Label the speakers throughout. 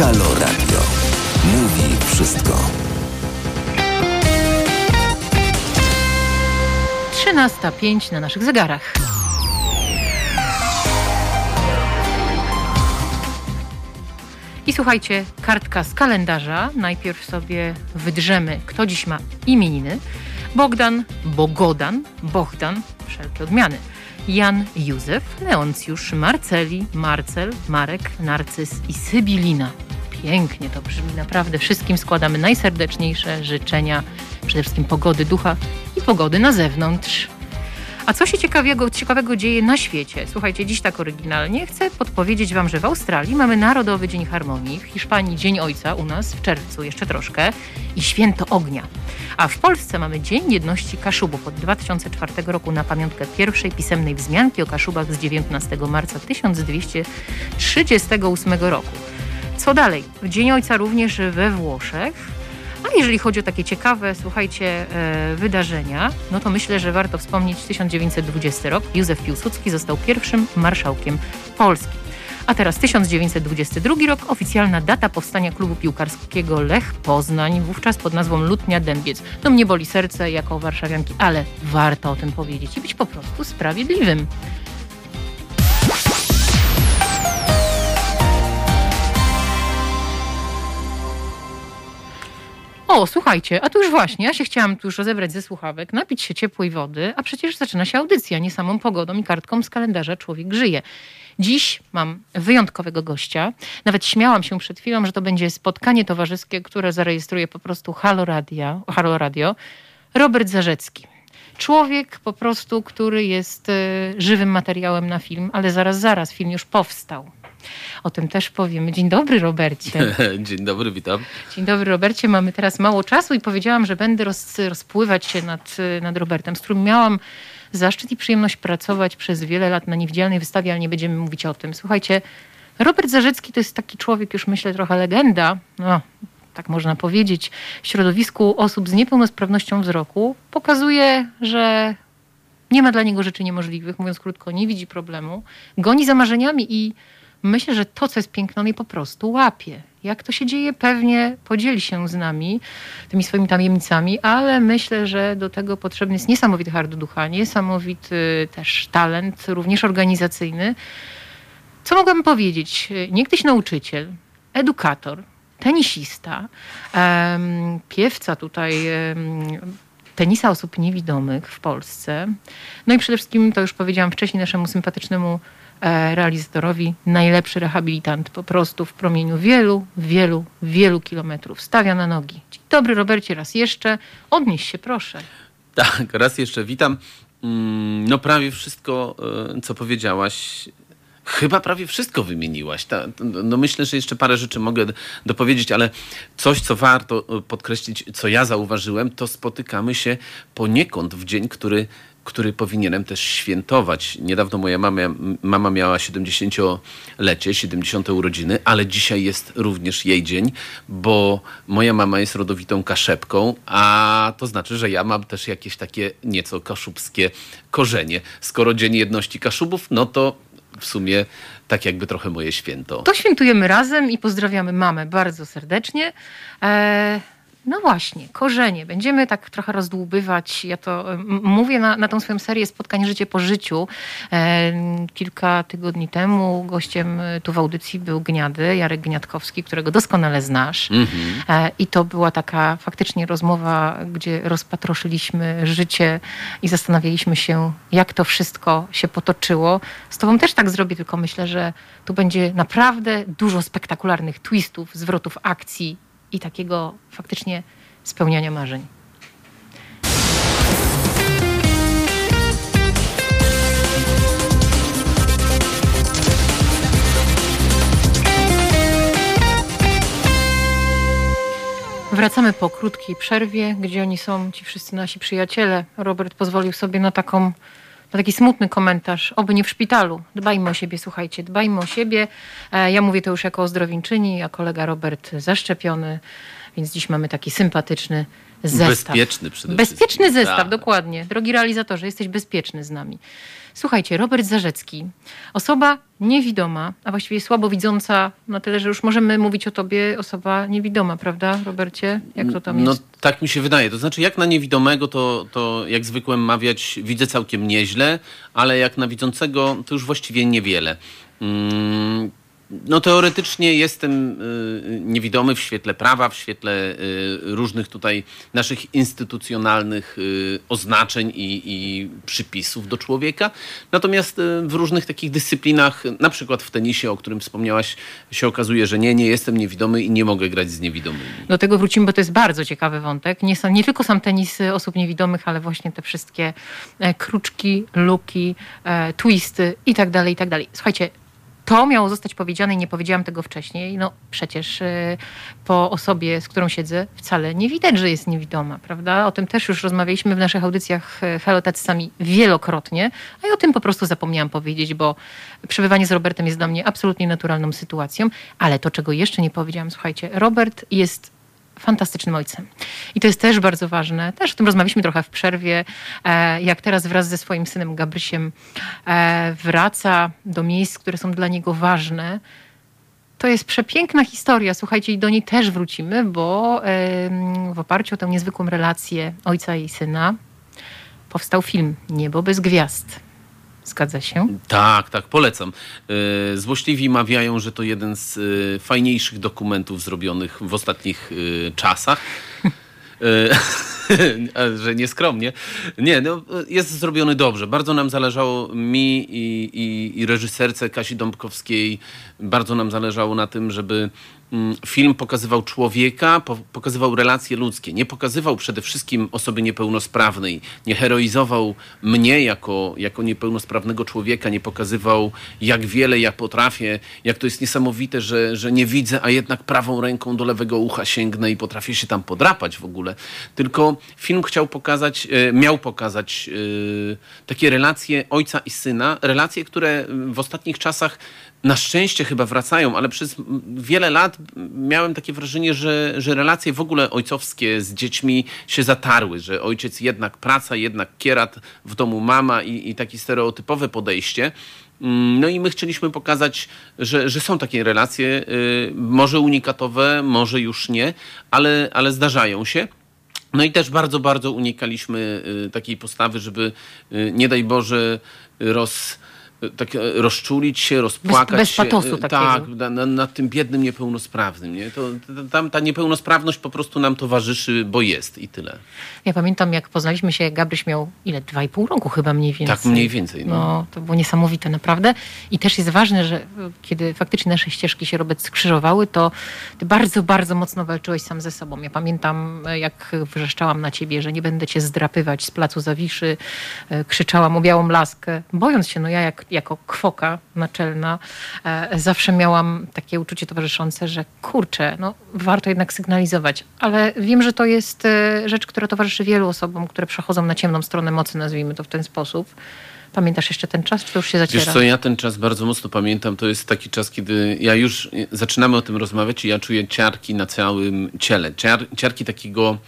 Speaker 1: Halo Radio. Mówi wszystko.
Speaker 2: 13.05 na naszych zegarach. I słuchajcie, kartka z kalendarza. Najpierw sobie wydrzemy, kto dziś ma imieniny. Bogdan, Bogodan, Bohdan, wszelkie odmiany. Jan Józef, Leoncjusz, Marceli, Marcel, Marek, Narcyz i Sybilina. Pięknie to brzmi, naprawdę wszystkim składamy najserdeczniejsze życzenia, przede wszystkim pogody ducha i pogody na zewnątrz. A co się ciekawego, ciekawego dzieje na świecie? Słuchajcie, dziś tak oryginalnie chcę podpowiedzieć Wam, że w Australii mamy Narodowy Dzień Harmonii, w Hiszpanii Dzień Ojca, u nas w czerwcu jeszcze troszkę i Święto Ognia. A w Polsce mamy Dzień Jedności Kaszubów od 2004 roku na pamiątkę pierwszej pisemnej wzmianki o Kaszubach z 19 marca 1238 roku. Co dalej? Dzień Ojca również we Włoszech. A jeżeli chodzi o takie ciekawe, słuchajcie, e, wydarzenia, no to myślę, że warto wspomnieć 1920 rok. Józef Piłsudski został pierwszym marszałkiem Polski. A teraz 1922 rok, oficjalna data powstania klubu piłkarskiego Lech Poznań, wówczas pod nazwą Lutnia Dębiec. No mnie boli serce jako warszawianki, ale warto o tym powiedzieć i być po prostu sprawiedliwym. O, słuchajcie, a tu już właśnie, ja się chciałam tu już rozebrać ze słuchawek, napić się ciepłej wody, a przecież zaczyna się audycja, nie samą pogodą i kartką z kalendarza Człowiek żyje. Dziś mam wyjątkowego gościa. Nawet śmiałam się przed chwilą, że to będzie spotkanie towarzyskie, które zarejestruje po prostu Halo Radio. Halo Radio. Robert Zarzecki. Człowiek po prostu, który jest y, żywym materiałem na film, ale zaraz, zaraz, film już powstał. O tym też powiemy. Dzień dobry, Robercie.
Speaker 3: Dzień dobry, witam.
Speaker 2: Dzień dobry, Robercie. Mamy teraz mało czasu i powiedziałam, że będę roz, rozpływać się nad, nad Robertem, z którym miałam zaszczyt i przyjemność pracować przez wiele lat na niewidzialnej wystawie, ale nie będziemy mówić o tym. Słuchajcie, Robert Zarzecki to jest taki człowiek, już myślę, trochę legenda. No, tak można powiedzieć, w środowisku osób z niepełnosprawnością wzroku, pokazuje, że nie ma dla niego rzeczy niemożliwych, mówiąc krótko, nie widzi problemu, goni za marzeniami i myślę, że to, co jest piękne, on je po prostu łapie. Jak to się dzieje, pewnie podzieli się z nami tymi swoimi tajemnicami, ale myślę, że do tego potrzebny jest niesamowity hard ducha, niesamowity też talent, również organizacyjny. Co mogłabym powiedzieć? Niegdyś nauczyciel, edukator, tenisista, um, piewca tutaj um, tenisa osób niewidomych w Polsce. No i przede wszystkim, to już powiedziałam wcześniej naszemu sympatycznemu realizatorowi najlepszy rehabilitant po prostu w promieniu wielu, wielu, wielu kilometrów. Stawia na nogi. Dzień dobry Robercie, raz jeszcze. Odnieś się proszę.
Speaker 3: Tak, raz jeszcze witam. Mm, no prawie wszystko, e, co powiedziałaś, Chyba prawie wszystko wymieniłaś. no myślę, że jeszcze parę rzeczy mogę dopowiedzieć, ale coś, co warto e, podkreślić, co ja zauważyłem, to spotykamy się poniekąd w dzień, który który powinienem też świętować. Niedawno moja mama, mama miała 70-lecie, 70 urodziny, ale dzisiaj jest również jej dzień, bo moja mama jest rodowitą kaszepką, a to znaczy, że ja mam też jakieś takie nieco kaszubskie korzenie. Skoro Dzień Jedności Kaszubów, no to w sumie tak jakby trochę moje święto.
Speaker 2: To świętujemy razem i pozdrawiamy mamę bardzo serdecznie. Eee... No właśnie, korzenie. Będziemy tak trochę rozdłubywać. Ja to mówię na, na tą swoją serię spotkań Życie po życiu. E, kilka tygodni temu gościem e, tu w audycji był Gniady, Jarek Gniadkowski, którego doskonale znasz. Mm -hmm. e, I to była taka faktycznie rozmowa, gdzie rozpatroszyliśmy życie i zastanawialiśmy się, jak to wszystko się potoczyło. Z tobą też tak zrobię, tylko myślę, że tu będzie naprawdę dużo spektakularnych twistów, zwrotów akcji i takiego faktycznie spełniania marzeń. Wracamy po krótkiej przerwie, gdzie oni są, ci wszyscy nasi przyjaciele. Robert pozwolił sobie na taką na taki smutny komentarz, oby nie w szpitalu. Dbajmy o siebie, słuchajcie, dbajmy o siebie. E, ja mówię to już jako ozdrowieńczyni, a kolega Robert zaszczepiony, więc dziś mamy taki sympatyczny zestaw.
Speaker 3: Bezpieczny przede
Speaker 2: Bezpieczny zestaw, tak. dokładnie. Drogi realizatorze, jesteś bezpieczny z nami. Słuchajcie, Robert Zarzecki, osoba niewidoma, a właściwie słabowidząca na tyle, że już możemy mówić o tobie osoba niewidoma, prawda, Robercie? Jak to tam
Speaker 3: no,
Speaker 2: jest?
Speaker 3: tak mi się wydaje. To znaczy, jak na niewidomego, to, to jak zwykłem mawiać, widzę całkiem nieźle, ale jak na widzącego, to już właściwie niewiele. Mm, no teoretycznie jestem y, niewidomy w świetle prawa, w świetle y, różnych tutaj naszych instytucjonalnych y, oznaczeń i, i przypisów do człowieka. Natomiast w różnych takich dyscyplinach, na przykład w tenisie, o którym wspomniałaś, się okazuje, że nie, nie jestem niewidomy i nie mogę grać z niewidomymi.
Speaker 2: Do tego wrócimy, bo to jest bardzo ciekawy wątek. Nie, sam, nie tylko sam tenis osób niewidomych, ale właśnie te wszystkie e, kruczki, luki, e, twisty i tak dalej, i tak dalej. Słuchajcie, to miało zostać powiedziane i nie powiedziałam tego wcześniej. No przecież y, po osobie, z którą siedzę, wcale nie widać, że jest niewidoma, prawda? O tym też już rozmawialiśmy w naszych audycjach y, Tacy Sami wielokrotnie, a ja o tym po prostu zapomniałam powiedzieć, bo przebywanie z Robertem jest dla mnie absolutnie naturalną sytuacją, ale to, czego jeszcze nie powiedziałam, słuchajcie, Robert jest fantastycznym ojcem. I to jest też bardzo ważne. Też o tym rozmawialiśmy trochę w przerwie, e, jak teraz wraz ze swoim synem Gabrysiem e, wraca do miejsc, które są dla niego ważne. To jest przepiękna historia, słuchajcie, i do niej też wrócimy, bo w oparciu o tę niezwykłą relację ojca i syna powstał film Niebo bez gwiazd. Zgadza się?
Speaker 3: Tak, tak, polecam. E, złośliwi mawiają, że to jeden z e, fajniejszych dokumentów zrobionych w ostatnich e, czasach. że nieskromnie. Nie, no, jest zrobiony dobrze. Bardzo nam zależało mi i, i, i reżyserce Kasi Dąbkowskiej, bardzo nam zależało na tym, żeby film pokazywał człowieka, pokazywał relacje ludzkie. Nie pokazywał przede wszystkim osoby niepełnosprawnej, nie heroizował mnie jako, jako niepełnosprawnego człowieka, nie pokazywał jak wiele ja potrafię, jak to jest niesamowite, że, że nie widzę, a jednak prawą ręką do lewego ucha sięgnę i potrafię się tam podrapać w ogóle. Tylko film chciał pokazać, e, miał pokazać e, takie relacje ojca i syna, relacje, które w ostatnich czasach na szczęście chyba wracają, ale przez wiele lat miałem takie wrażenie, że, że relacje w ogóle ojcowskie z dziećmi się zatarły, że ojciec jednak praca, jednak kierat, w domu mama i, i takie stereotypowe podejście. Mm, no i my chcieliśmy pokazać, że, że są takie relacje, y, może unikatowe, może już nie, ale, ale zdarzają się. No i też bardzo, bardzo unikaliśmy y, takiej postawy, żeby y, nie daj Boże roz tak e, rozczulić się, rozpłakać
Speaker 2: bez, bez
Speaker 3: się.
Speaker 2: patosu takiego.
Speaker 3: Tak, nad na tym biednym niepełnosprawnym. Nie? To, tam ta niepełnosprawność po prostu nam towarzyszy, bo jest i tyle.
Speaker 2: Ja pamiętam, jak poznaliśmy się, Gabryś miał ile? Dwa i pół roku chyba mniej więcej.
Speaker 3: Tak, mniej więcej. No.
Speaker 2: no. to było niesamowite naprawdę. I też jest ważne, że kiedy faktycznie nasze ścieżki się Robert skrzyżowały, to ty bardzo, bardzo mocno walczyłeś sam ze sobą. Ja pamiętam, jak wrzeszczałam na ciebie, że nie będę cię zdrapywać z placu Zawiszy. E, krzyczałam o białą laskę, bojąc się, no ja jak jako kwoka naczelna e, zawsze miałam takie uczucie towarzyszące, że kurczę, no warto jednak sygnalizować. Ale wiem, że to jest e, rzecz, która towarzyszy wielu osobom, które przechodzą na ciemną stronę mocy, nazwijmy to w ten sposób. Pamiętasz jeszcze ten czas, czy to już się zaciera?
Speaker 3: Wiesz co, ja ten czas bardzo mocno pamiętam. To jest taki czas, kiedy ja już zaczynamy o tym rozmawiać i ja czuję ciarki na całym ciele. Ciar, ciarki takiego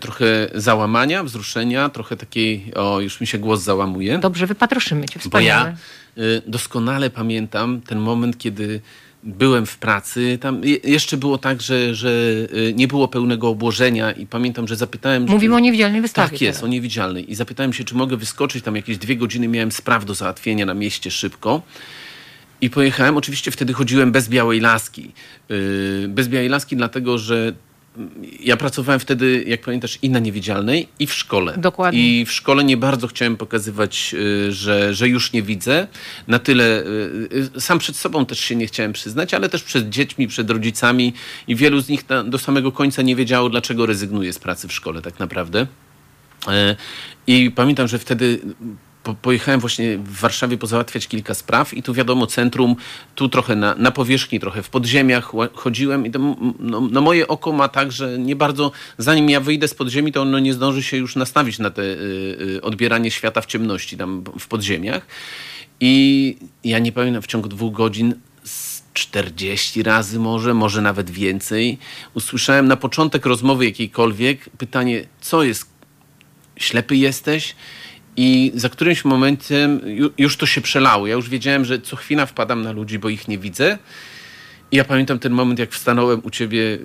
Speaker 3: trochę załamania, wzruszenia, trochę takiej, o już mi się głos załamuje.
Speaker 2: Dobrze, wypatroszymy cię, wspaniale.
Speaker 3: Bo ja doskonale pamiętam ten moment, kiedy byłem w pracy. Tam jeszcze było tak, że, że e, nie było pełnego obłożenia i pamiętam, że zapytałem...
Speaker 2: Mówimy o niewidzialnej wystawie.
Speaker 3: Tak jest, teraz. o niewidzialnej. I zapytałem się, czy mogę wyskoczyć tam jakieś dwie godziny. Miałem spraw do załatwienia na mieście szybko. I pojechałem. Oczywiście wtedy chodziłem bez białej laski. E, bez białej laski, dlatego że ja pracowałem wtedy, jak pamiętasz, i na niewidzialnej, i w szkole.
Speaker 2: Dokładnie.
Speaker 3: I w szkole nie bardzo chciałem pokazywać, y, że, że już nie widzę. Na tyle, y, y, sam przed sobą też się nie chciałem przyznać, ale też przed dziećmi, przed rodzicami i wielu z nich do samego końca nie wiedziało, dlaczego rezygnuje z pracy w szkole tak naprawdę. E, I pamiętam, że wtedy po, pojechałem właśnie w Warszawie pozałatwiać kilka spraw i tu wiadomo centrum, tu trochę na, na powierzchni, trochę w podziemiach chodziłem i to, no, no, moje oko ma tak, że nie bardzo, zanim ja wyjdę z podziemi, to ono nie zdąży się już nastawić na te y, y, odbieranie świata w ciemności tam w podziemiach. I ja nie pamiętam, w ciągu dwóch godzin 40 razy może, może nawet więcej. Usłyszałem na początek rozmowy jakiejkolwiek pytanie, co jest, ślepy jesteś? I za którymś momentem już to się przelało. Ja już wiedziałem, że co chwila wpadam na ludzi, bo ich nie widzę. I ja pamiętam ten moment, jak wstanąłem u ciebie y,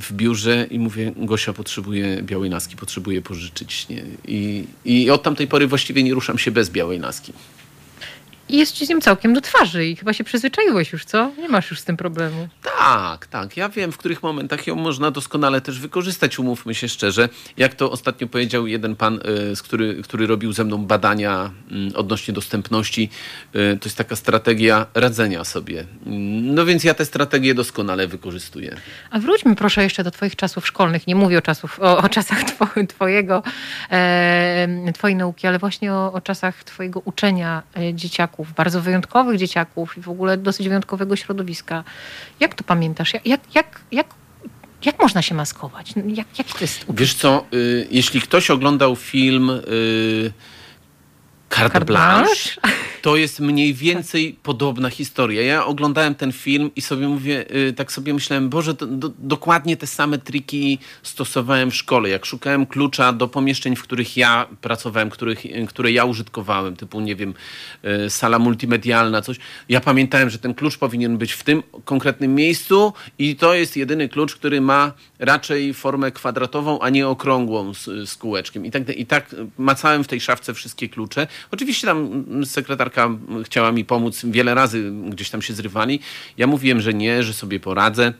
Speaker 3: w, biurze i mówię, Gosia potrzebuje białej naski, potrzebuje pożyczyć. Nie? I, I od tamtej pory właściwie nie ruszam się bez białej naski.
Speaker 2: I jest ci z nim całkiem do twarzy i chyba się przyzwyczaiłeś już, co? Nie masz już z tym problemu.
Speaker 3: Tak, tak. Ja wiem, w których momentach ją można doskonale też wykorzystać, umówmy się szczerze. Jak to ostatnio powiedział jeden pan, y, z który, który robił ze mną badania mm, odnośnie dostępności, y, to jest taka strategia radzenia sobie. No więc ja tę strategię doskonale wykorzystuję.
Speaker 2: A wróćmy proszę jeszcze do twoich czasów szkolnych. Nie mówię o, czasów, o, o czasach twojego, e, twojej nauki, ale właśnie o, o czasach twojego uczenia e, dzieciaków dzieciaków, bardzo wyjątkowych dzieciaków i w ogóle dosyć wyjątkowego środowiska. Jak to pamiętasz? Jak, jak, jak, jak można się maskować? Jak, jak to jest?
Speaker 3: Wiesz co, y, jeśli ktoś oglądał film y, Carte Blanche, to jest mniej więcej podobna historia. Ja oglądałem ten film i sobie mówię, y, tak sobie myślałem, Boże, do, do, dokładnie te same triki stosowałem w szkole. Jak szukałem klucza do pomieszczeń, w których ja pracowałem, których, y, które ja użytkowałem, typu, nie wiem, y, sala multimedialna, coś. Ja pamiętałem, że ten klucz powinien być w tym konkretnym miejscu i to jest jedyny klucz, który ma raczej formę kwadratową, a nie okrągłą z, z kółeczkiem. I tak, I tak macałem w tej szafce wszystkie klucze. Oczywiście tam sekretarka chciała mi pomóc, wiele razy gdzieś tam się zrywali. Ja mówiłem, że nie, że sobie poradzę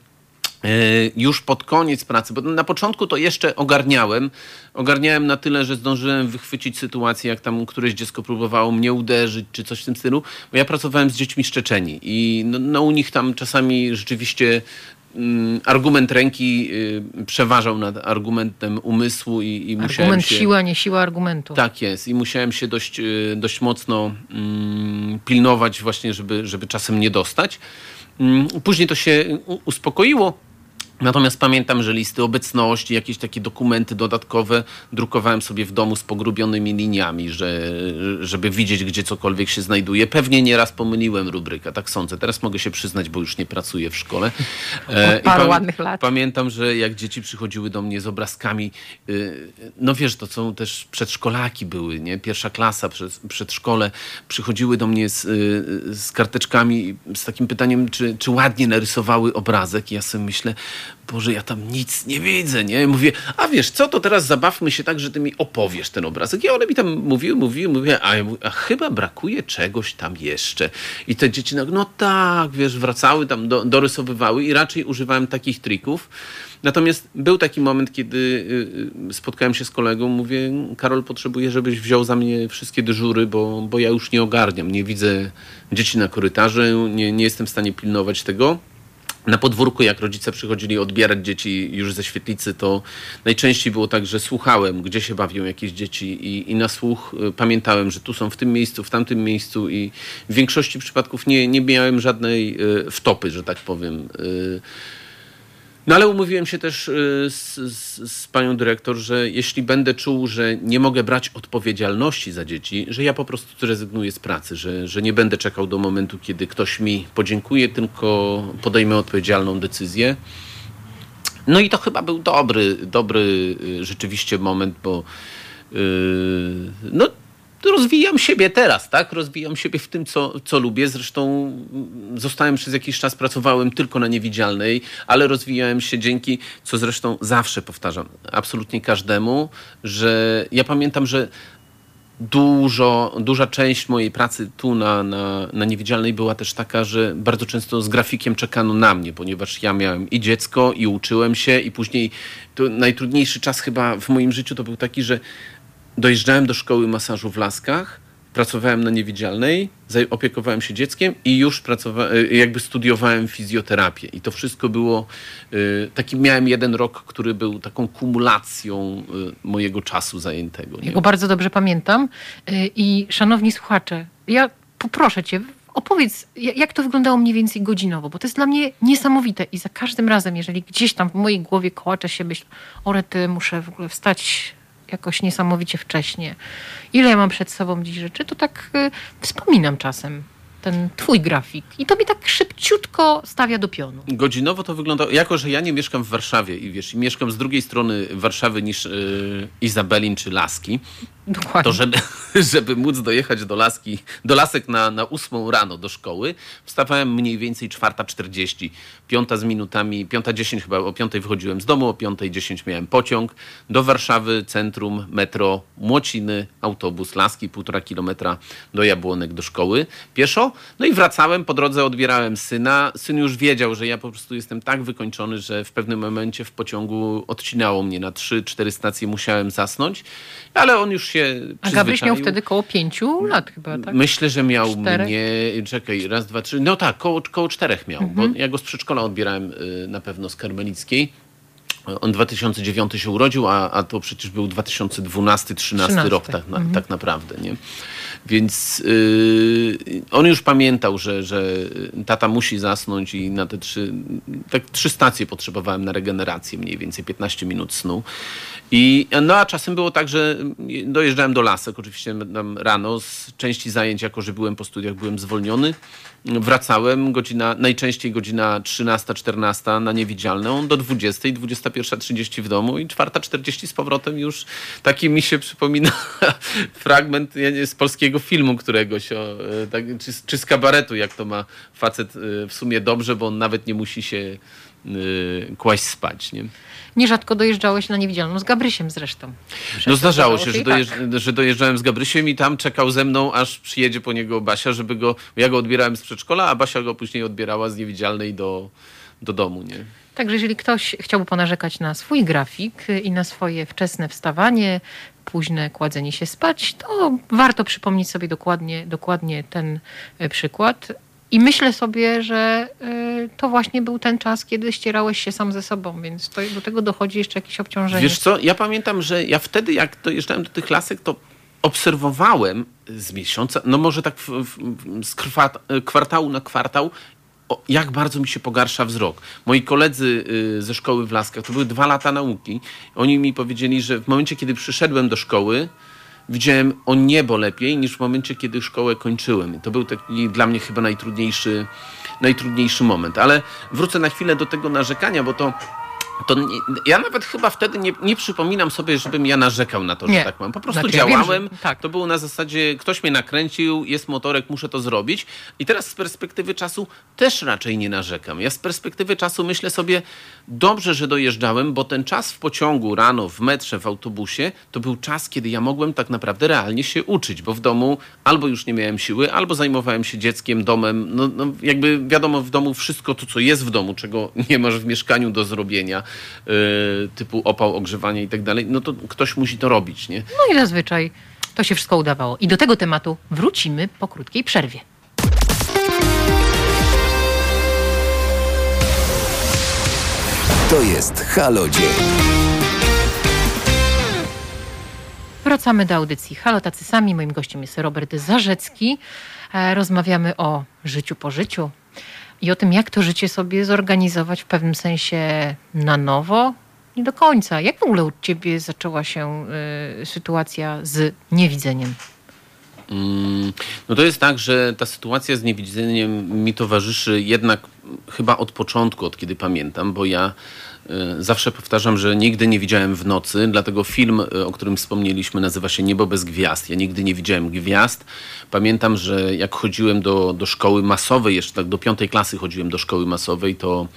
Speaker 3: e, już pod koniec pracy, bo na początku to jeszcze ogarniałem. Ogarniałem na tyle, że zdążyłem wychwycić sytuację, jak tam któreś dziecko próbowało mnie uderzyć, czy coś w tym stylu, bo ja pracowałem z dziećmi szczeczeni i no, no u nich tam czasami rzeczywiście argument ręki y, przeważał nad argumentem umysłu i, i
Speaker 2: Argument
Speaker 3: musiałem się...
Speaker 2: siła, nie siła argumentu.
Speaker 3: Tak jest i musiałem się dość, y, dość mocno mm, pilnować właśnie, żeby, żeby czasem nie dostać. Mm, później to się uspokoiło, Natomiast pamiętam, że listy obecności, jakieś takie dokumenty dodatkowe drukowałem sobie w domu z pogrubionymi liniami, że, żeby widzieć, gdzie cokolwiek się znajduje. Pewnie nieraz pomyliłem rubrykę, tak sądzę. Teraz mogę się przyznać, bo już nie pracuję w szkole.
Speaker 2: E, Od paru ładnych lat.
Speaker 3: Pamiętam, że jak dzieci przychodziły do mnie z obrazkami, y, no wiesz, to są też przedszkolaki były, nie? Pierwsza klasa, przed, przedszkole. Przychodziły do mnie z, y, z karteczkami, z takim pytaniem, czy, czy ładnie narysowały obrazek. I ja sobie myślę, Boże, ja tam nic nie widzę, nie? Mówię, a wiesz co, to teraz zabawmy się tak, że ty mi opowiesz ten obrazek. I one mi tam mówiły, mówiły, mówiły, a, ja mówię, a chyba brakuje czegoś tam jeszcze. I te dzieci, no, no tak, wiesz, wracały tam, do, dorysowywały i raczej używałem takich trików. Natomiast był taki moment, kiedy y, y, spotkałem się z kolegą, mówię, Karol, potrzebuję, żebyś wziął za mnie wszystkie dyżury, bo, bo ja już nie ogarniam, nie widzę dzieci na korytarzu, nie, nie jestem w stanie pilnować tego na podwórku, jak rodzice przychodzili odbierać dzieci już ze świetlicy, to najczęściej było tak, że słuchałem, gdzie się bawią jakieś dzieci i, i na słuch y, pamiętałem, że tu są w tym miejscu, w tamtym miejscu i w większości przypadków nie, nie miałem żadnej y, wtopy, że tak powiem. Y, no ale umówiłem się też y, z, z, z, panią dyrektor, że jeśli będę czuł, że nie mogę brać odpowiedzialności za dzieci, że ja po prostu zrezygnuję z pracy, że, że nie będę czekał do momentu, kiedy ktoś mi podziękuje, tylko podejmę odpowiedzialną decyzję. No i to chyba był dobry, dobry y, rzeczywiście moment, bo yy, no rozwijam siebie teraz, tak? Rozwijam siebie w tym, co, co lubię. Zresztą zostałem przez jakiś czas, pracowałem tylko na niewidzialnej, ale rozwijałem się dzięki, co zresztą zawsze powtarzam, absolutnie każdemu, że ja pamiętam, że dużo, duża część mojej pracy tu na, na, na niewidzialnej była też taka, że bardzo często z grafikiem czekano na mnie, ponieważ ja miałem i dziecko, i uczyłem się, i później najtrudniejszy czas chyba w moim życiu to był taki, że dojeżdżałem do szkoły masażu w Laskach, pracowałem na niewidzialnej, opiekowałem się dzieckiem i już pracowałem, y, jakby studiowałem fizjoterapię. I to wszystko było, y, taki miałem jeden rok, który był taką kumulacją y, mojego czasu zajętego.
Speaker 2: Nie? Ja bardzo dobrze pamiętam. I szanowni słuchacze, ja poproszę cię, opowiedz, jak to wyglądało mniej więcej godzinowo, bo to jest dla mnie niesamowite i za każdym razem, jeżeli gdzieś tam w mojej głowie kołacze się myśl, o rety, muszę w ogóle wstać jakoś niesamowicie wcześnie. Ile ja mam przed sobą dziś rzeczy, to tak y, wspominam czasem. ten twój grafik. I to mi tak szybciutko stawia do pionu.
Speaker 3: Godzinowo to wygląda, jako że ja nie mieszkam w Warszawie i wiesz, mieszkam z drugiej strony Warszawy niż yy, Izabelin czy Laski,
Speaker 2: Dokładnie.
Speaker 3: to żeby, żeby móc dojechać do Laski, do Lasek na, na 8 rano do szkoły, wstawałem mniej więcej 4.40, piąta z minutami, 5.10 chyba, o 5 wychodziłem z domu, o 5.10 miałem pociąg. Do Warszawy, centrum, metro, Młociny, autobus Laski, półtora kilometra do Jabłonek do szkoły, pieszo, no i wracałem, po drodze odbierałem syna, syn już wiedział, że ja po prostu jestem tak wykończony, że w pewnym momencie w pociągu odcinało mnie na 3-4 stacje, musiałem zasnąć, ale on już się
Speaker 2: A Gabryś miał wtedy koło pięciu lat chyba, tak?
Speaker 3: Myślę, że miał
Speaker 2: Czterech?
Speaker 3: mnie, czekaj, raz, dwa, trzy, no tak, koło, koło czterech miał,
Speaker 2: Mhm.
Speaker 3: bo ja go z przedszkola odbierałem y, na pewno z Karmelickiej. On 2009 się urodził, a, a to przecież był 2012-13
Speaker 2: 13.
Speaker 3: rok tak,
Speaker 2: Mhm.
Speaker 3: na, tak naprawdę, nie? Więc y, on już pamiętał, że, że tata musi zasnąć i na te trzy, tak trzy stacje potrzebowałem na regenerację, mniej więcej 15 minut snu. I, no a czasem było tak, że dojeżdżałem do lasek, oczywiście rano, z części zajęć, jako że byłem po studiach, byłem zwolniony. Wracałem, godzina, najczęściej godzina 13-14 na niewidzialną, do 20, 21.30 w domu i 4.40 z powrotem już taki mi się przypomina fragment z polskiego filmu któregoś, o, e, tak, czy, czy z kabaretu, jak to ma facet e, w sumie dobrze, bo on nawet nie musi się kłaść spać. Nie?
Speaker 2: Nierzadko dojeżdżałeś na niewidzialną z Gabrysiem zresztą.
Speaker 3: No zdarzało się, że,
Speaker 2: tak.
Speaker 3: dojeżdż, że dojeżdżałem z Gabrysiem i tam czekał ze mną, aż przyjedzie po niego Basia, żeby go... Ja go odbierałem z przedszkola, a Basia go później odbierała z niewidzialnej do, do domu, nie?
Speaker 2: Także jeżeli ktoś chciałby ponarzekać na swój grafik i na swoje wczesne wstawanie, późne kładzenie się spać, to warto przypomnieć sobie dokładnie, dokładnie ten e, przykład. I myślę sobie, że e, to właśnie był ten czas, kiedy ścierałeś się sam ze sobą, więc to, do tego dochodzi jeszcze jakieś obciążenie.
Speaker 3: Wiesz co, ja pamiętam, że ja wtedy jak dojeżdżałem do tych lasek, to obserwowałem z miesiąca, no może tak w, w, z kwartału na kwartał, o, jak bardzo mi się pogarsza wzrok. Moi koledzy y, ze szkoły w Laskach, to były dwa lata nauki, oni mi powiedzieli, że w momencie, kiedy przyszedłem do szkoły, widziałem o niebo lepiej niż w momencie, kiedy szkołę kończyłem. To był taki dla mnie chyba najtrudniejszy, najtrudniejszy moment. Ale wrócę na chwilę do tego narzekania, bo to to nie, ja nawet chyba wtedy nie, nie przypominam sobie, żebym ja narzekał na to, że
Speaker 2: Nie.
Speaker 3: tak mam. Po prostu
Speaker 2: Znaczy, ja wiem,
Speaker 3: działałem.
Speaker 2: że- tak.
Speaker 3: To było na zasadzie, ktoś mnie nakręcił, jest motorek, muszę to zrobić. I teraz z perspektywy czasu też raczej nie narzekam. Ja z perspektywy czasu myślę sobie, dobrze, że dojeżdżałem, bo ten czas w pociągu, rano, w metrze, w autobusie, to był czas, kiedy ja mogłem tak naprawdę realnie się uczyć, bo w domu albo już nie miałem siły, albo zajmowałem się dzieckiem, domem. No, no jakby wiadomo, w domu wszystko to, co jest w domu, czego nie masz w mieszkaniu do zrobienia, typu opał, ogrzewanie i tak dalej, no to ktoś musi to robić, nie?
Speaker 2: No i zazwyczaj to się wszystko udawało. I do tego tematu wrócimy po krótkiej przerwie.
Speaker 1: To jest Halo Dzień.
Speaker 2: Wracamy do audycji Halo Tacy Sami. Moim gościem jest Robert Zarzecki. E, Rozmawiamy o życiu po życiu i o tym, jak to życie sobie zorganizować w pewnym sensie na nowo. Nie do końca. Jak w ogóle u ciebie zaczęła się y, sytuacja z niewidzeniem?
Speaker 3: Mm, No to jest tak, że ta sytuacja z niewidzeniem mi towarzyszy jednak chyba od początku, od kiedy pamiętam, bo ja y, zawsze powtarzam, że nigdy nie widziałem w nocy, dlatego film, y, o którym wspomnieliśmy, nazywa się Niebo bez gwiazd. Ja nigdy nie widziałem gwiazd. Pamiętam, że jak chodziłem do, do szkoły masowej, jeszcze tak do piątej klasy chodziłem do szkoły masowej, to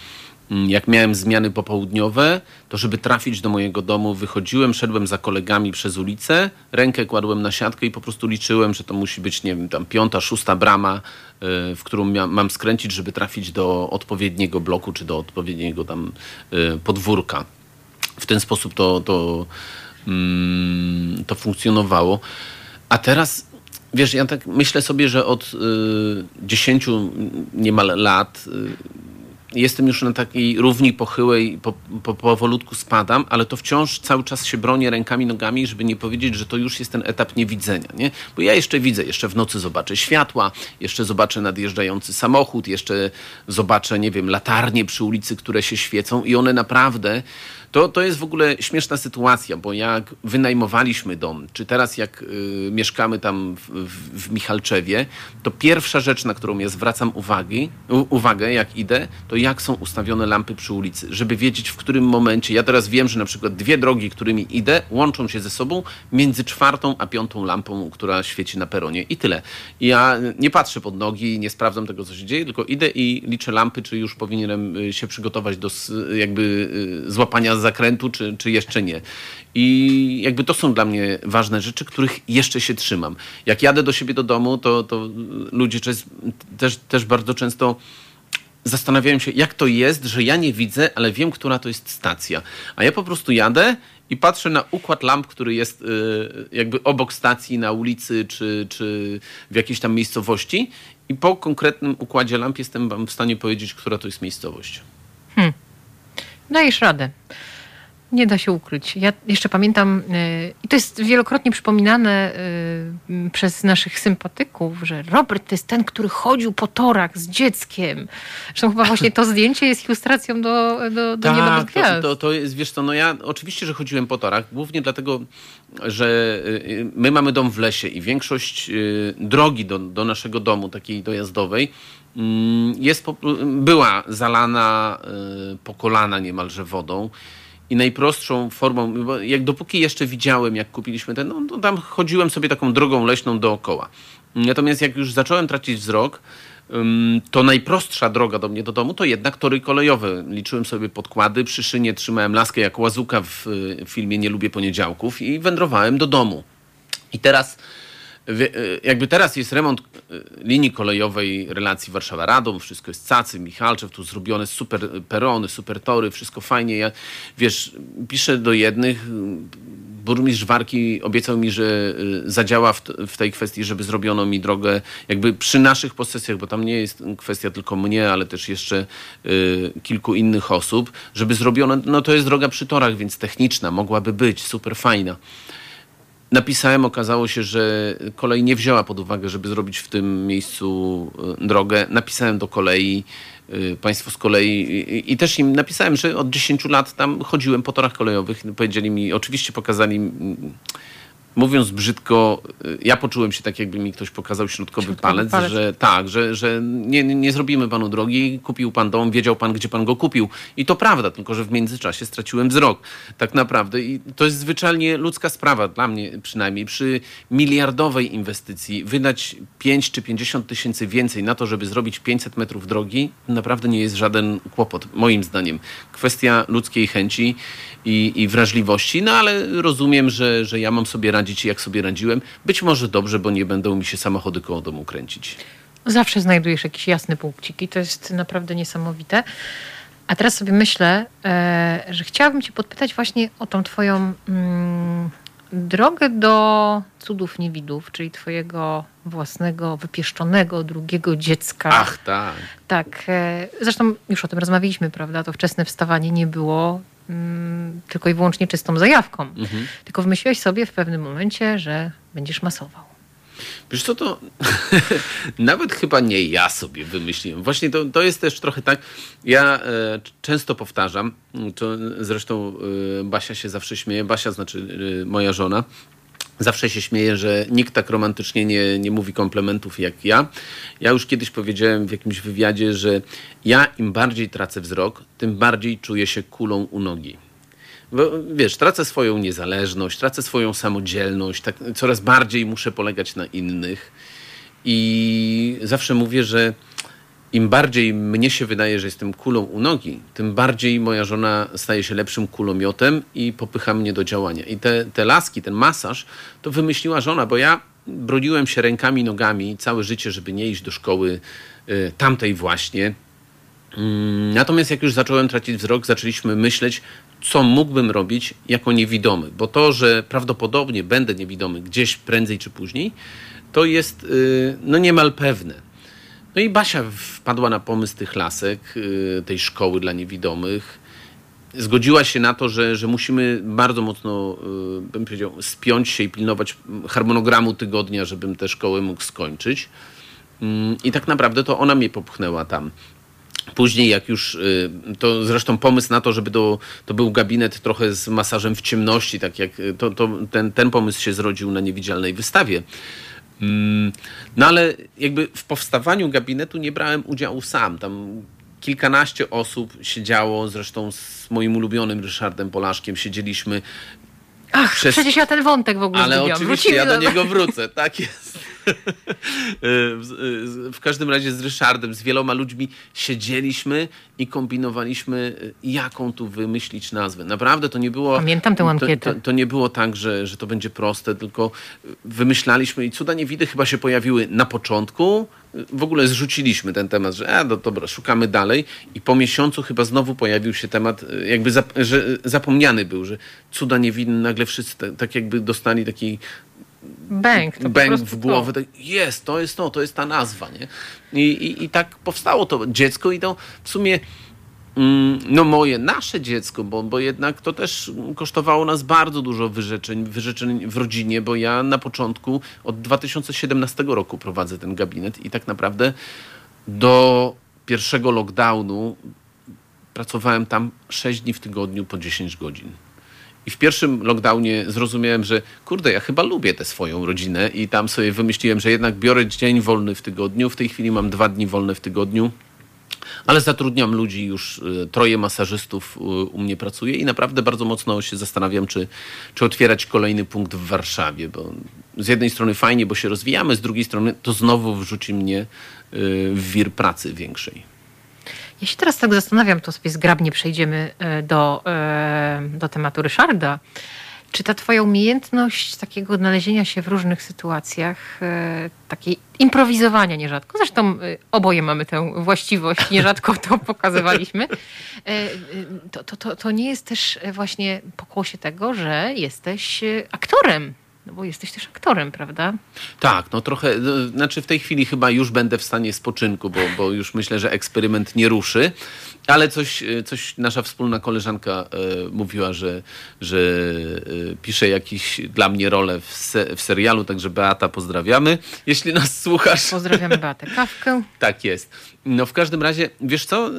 Speaker 3: jak miałem zmiany popołudniowe, to żeby trafić do mojego domu, wychodziłem, szedłem za kolegami przez ulicę, rękę kładłem na siatkę i po prostu liczyłem, że to musi być, nie wiem, tam piąta, szósta brama, y, w którą mam skręcić, żeby trafić do odpowiedniego bloku czy do odpowiedniego tam y, podwórka. W ten sposób to, to, mm, to funkcjonowało. A teraz, wiesz, ja tak myślę sobie, że od y, 10 niemal lat y, jestem już na takiej równi pochyłej, po, po, powolutku spadam, ale to wciąż cały czas się bronię rękami, nogami, żeby nie powiedzieć, że to już jest ten etap niewidzenia, nie? Bo ja jeszcze widzę, jeszcze w nocy zobaczę światła, jeszcze zobaczę nadjeżdżający samochód, jeszcze zobaczę, nie wiem, latarnie przy ulicy, które się świecą i one naprawdę to, to jest w ogóle śmieszna sytuacja, bo jak wynajmowaliśmy dom, czy teraz jak y, mieszkamy tam w, w, w, Michalczewie, to pierwsza rzecz, na którą ja zwracam uwagi, u, uwagę, jak idę, to jak są ustawione lampy przy ulicy, żeby wiedzieć, w którym momencie. Ja teraz wiem, że na przykład dwie drogi, którymi idę, łączą się ze sobą między czwartą a piątą lampą, która świeci na peronie. I tyle. Ja nie patrzę pod nogi, nie sprawdzam tego, co się dzieje, tylko idę i liczę lampy, czy już powinienem y, się przygotować do jakby y, złapania zakrętu, czy, czy jeszcze nie. I jakby to są dla mnie ważne rzeczy, których jeszcze się trzymam. Jak jadę do siebie do domu, to, to ludzie też, też, bardzo często zastanawiają się, jak to jest, że ja nie widzę, ale wiem, która to jest stacja. A ja po prostu jadę i patrzę na układ lamp, który jest y, jakby obok stacji, na ulicy czy, czy w jakiejś tam miejscowości. I po konkretnym układzie lamp jestem w stanie powiedzieć, która to jest miejscowość. Hmm.
Speaker 2: Dajesz radę. Nie da się ukryć. Ja jeszcze pamiętam, y, i to jest wielokrotnie przypominane y, przez naszych sympatyków, że Robert to jest ten, który chodził po torach z dzieckiem. Zresztą chyba właśnie to zdjęcie jest ilustracją do, do, do tak,
Speaker 3: to, to, to jest, wiesz co, no ja oczywiście, że chodziłem po torach, głównie dlatego, że y, my mamy dom w lesie i większość drogi do, do naszego domu, takiej dojazdowej, mm, jest, była zalana po kolana niemalże wodą. I najprostszą formą, bo jak dopóki jeszcze widziałem, jak kupiliśmy ten, no, to tam chodziłem sobie taką drogą leśną dookoła. Natomiast jak już zacząłem tracić wzrok, to najprostsza droga do mnie do domu to jednak tory kolejowe. Liczyłem sobie podkłady, przy szynie trzymałem laskę jak łazuka w filmie Nie lubię poniedziałków i wędrowałem do domu. I teraz jakby teraz jest remont e, linii kolejowej relacji Warszawa-Radom, wszystko jest cacy, Michalczew, tu zrobione super perony, super tory, wszystko fajnie. Ja, wiesz, piszę do jednych, burmistrz Warki obiecał mi, że e, zadziała w, w, tej kwestii, żeby zrobiono mi drogę jakby przy naszych posesjach, bo tam nie jest kwestia tylko mnie, ale też jeszcze y, kilku innych osób, żeby zrobiono, no to jest droga przy torach, więc techniczna, mogłaby być, super fajna. Napisałem, okazało się, że kolej nie wzięła pod uwagę, żeby zrobić w tym miejscu e, drogę. Napisałem do kolei, e, państwo z kolei i też im napisałem, że od 10 lat tam chodziłem po torach kolejowych. Powiedzieli mi, oczywiście pokazali mówiąc brzydko, y, ja poczułem się tak, jakby mi ktoś pokazał środkowy, środkowy palec, palec, że tak, że, że nie, nie zrobimy panu drogi, kupił pan dom, wiedział pan, gdzie pan go kupił. I to prawda, tylko że w międzyczasie straciłem wzrok. Tak naprawdę. I to jest zwyczajnie ludzka sprawa, dla mnie przynajmniej. Przy miliardowej inwestycji wydać 5 czy 50 tysięcy więcej na to, żeby zrobić 500 metrów drogi, naprawdę nie jest żaden kłopot, moim zdaniem. Kwestia ludzkiej chęci i, i wrażliwości, no ale rozumiem, że, że ja mam sobie radzić jak sobie radziłem. Być może dobrze, bo nie będą mi się samochody koło domu kręcić.
Speaker 2: Zawsze znajdujesz jakiś jasny punkcik i to jest naprawdę niesamowite. A teraz sobie myślę, e, że chciałabym Cię podpytać właśnie o tą Twoją mm, drogę do cudów niewidów, czyli Twojego własnego, wypieszczonego drugiego dziecka.
Speaker 3: Ach, tak.
Speaker 2: Tak. E, zresztą już o tym rozmawialiśmy, prawda? To wczesne wstawanie nie było Mm, tylko i wyłącznie czystą zajawką. Mhm. Tylko wymyśliłeś sobie w pewnym momencie, że będziesz masował.
Speaker 3: Wiesz co, to nawet chyba nie ja sobie wymyśliłem. Właśnie to, to jest też trochę tak, ja e, często powtarzam, to zresztą e, Basia się zawsze śmieje, Basia znaczy e, moja żona, Zawsze się śmieję, że nikt tak romantycznie nie, nie mówi komplementów jak ja. Ja już kiedyś powiedziałem w jakimś wywiadzie, że ja im bardziej tracę wzrok, tym bardziej czuję się kulą u nogi. Bo, wiesz, tracę swoją niezależność, tracę swoją samodzielność, tak, coraz bardziej muszę polegać na innych. I zawsze mówię, że im bardziej mnie się wydaje, że jestem kulą u nogi, tym bardziej moja żona staje się lepszym kulomiotem i popycha mnie do działania. I te, te laski, ten masaż, to wymyśliła żona, bo ja broniłem się rękami, nogami całe życie, żeby nie iść do szkoły y, tamtej właśnie. Mm, natomiast jak już zacząłem tracić wzrok, zaczęliśmy myśleć, co mógłbym robić jako niewidomy, bo to, że prawdopodobnie będę niewidomy gdzieś prędzej czy później, to jest y, no niemal pewne. No i Basia wpadła na pomysł tych lasek, y, tej szkoły dla niewidomych. Zgodziła się na to, że, że musimy bardzo mocno, y, bym powiedział, spiąć się i pilnować harmonogramu tygodnia, żebym tę szkołę mógł skończyć. Mm, I tak naprawdę to ona mnie popchnęła tam. Później, jak już, y, to zresztą pomysł na to, żeby to, to był gabinet trochę z masażem w ciemności, tak jak to, to ten, ten pomysł się zrodził na niewidzialnej wystawie. Mm, no ale jakby w powstawaniu gabinetu nie brałem udziału sam. Tam kilkanaście osób siedziało, zresztą z moim ulubionym Ryszardem Polaszkiem siedzieliśmy.
Speaker 2: Ach, przez... przecież ja ten wątek w ogóle
Speaker 3: Ale oczywiście Wrócimy ja do, do niego wrócę, tak jest. w każdym razie z Ryszardem, z wieloma ludźmi siedzieliśmy i kombinowaliśmy, jaką tu wymyślić nazwę. Naprawdę to nie było.
Speaker 2: Pamiętam tę
Speaker 3: ankietę. To, to, to, nie było tak, że, że to będzie proste, tylko wymyślaliśmy i cuda niewidy chyba się pojawiły na początku. W ogóle zrzuciliśmy ten temat, że a, no dobra, szukamy dalej i po miesiącu chyba znowu pojawił się temat, jakby zap, że zapomniany był, że cuda niewinne, nagle wszyscy tak jakby dostali taki
Speaker 2: Bęk. To
Speaker 3: Bęk w głowę. To. Jest, to jest to, to jest ta nazwa. Nie? I, i, I tak powstało to dziecko i to w sumie mm, no moje, nasze dziecko, bo, bo jednak to też kosztowało nas bardzo dużo wyrzeczeń, wyrzeczeń w rodzinie, bo ja na początku od 2017 roku prowadzę ten gabinet i tak naprawdę do pierwszego lockdownu pracowałem tam 6 dni w tygodniu po 10 godzin. I w pierwszym lockdownie zrozumiałem, że kurde, ja chyba lubię tę swoją rodzinę i tam sobie wymyśliłem, że jednak biorę dzień wolny w tygodniu. W tej chwili mam dwa dni wolne w tygodniu. Ale zatrudniam ludzi, już y, troje masażystów y, u mnie pracuje i naprawdę bardzo mocno się zastanawiam, czy, czy otwierać kolejny punkt w Warszawie, bo z jednej strony fajnie, bo się rozwijamy, z drugiej strony to znowu wrzuci mnie y, w wir pracy większej.
Speaker 2: Ja się teraz tak zastanawiam, to sobie zgrabnie przejdziemy e, do, e, do tematu Ryszarda. Czy ta twoja umiejętność takiego odnalezienia się w różnych sytuacjach, e, takiej improwizowania nierzadko, zresztą oboje mamy tę właściwość, nierzadko to pokazywaliśmy, to, to, to, to nie jest też właśnie pokłosie tego, że jesteś aktorem no bo jesteś też aktorem, prawda?
Speaker 3: Tak, no trochę, no, znaczy w tej chwili chyba już będę w stanie spoczynku, bo, bo już myślę, że eksperyment nie ruszy. Ale coś, coś nasza wspólna koleżanka e, mówiła, że, że e, pisze jakiś dla mnie rolę w, se, w serialu, także Beata pozdrawiamy, jeśli nas słuchasz.
Speaker 2: Pozdrawiamy Beatę Kawkę.
Speaker 3: tak jest. No w każdym razie, wiesz co, e,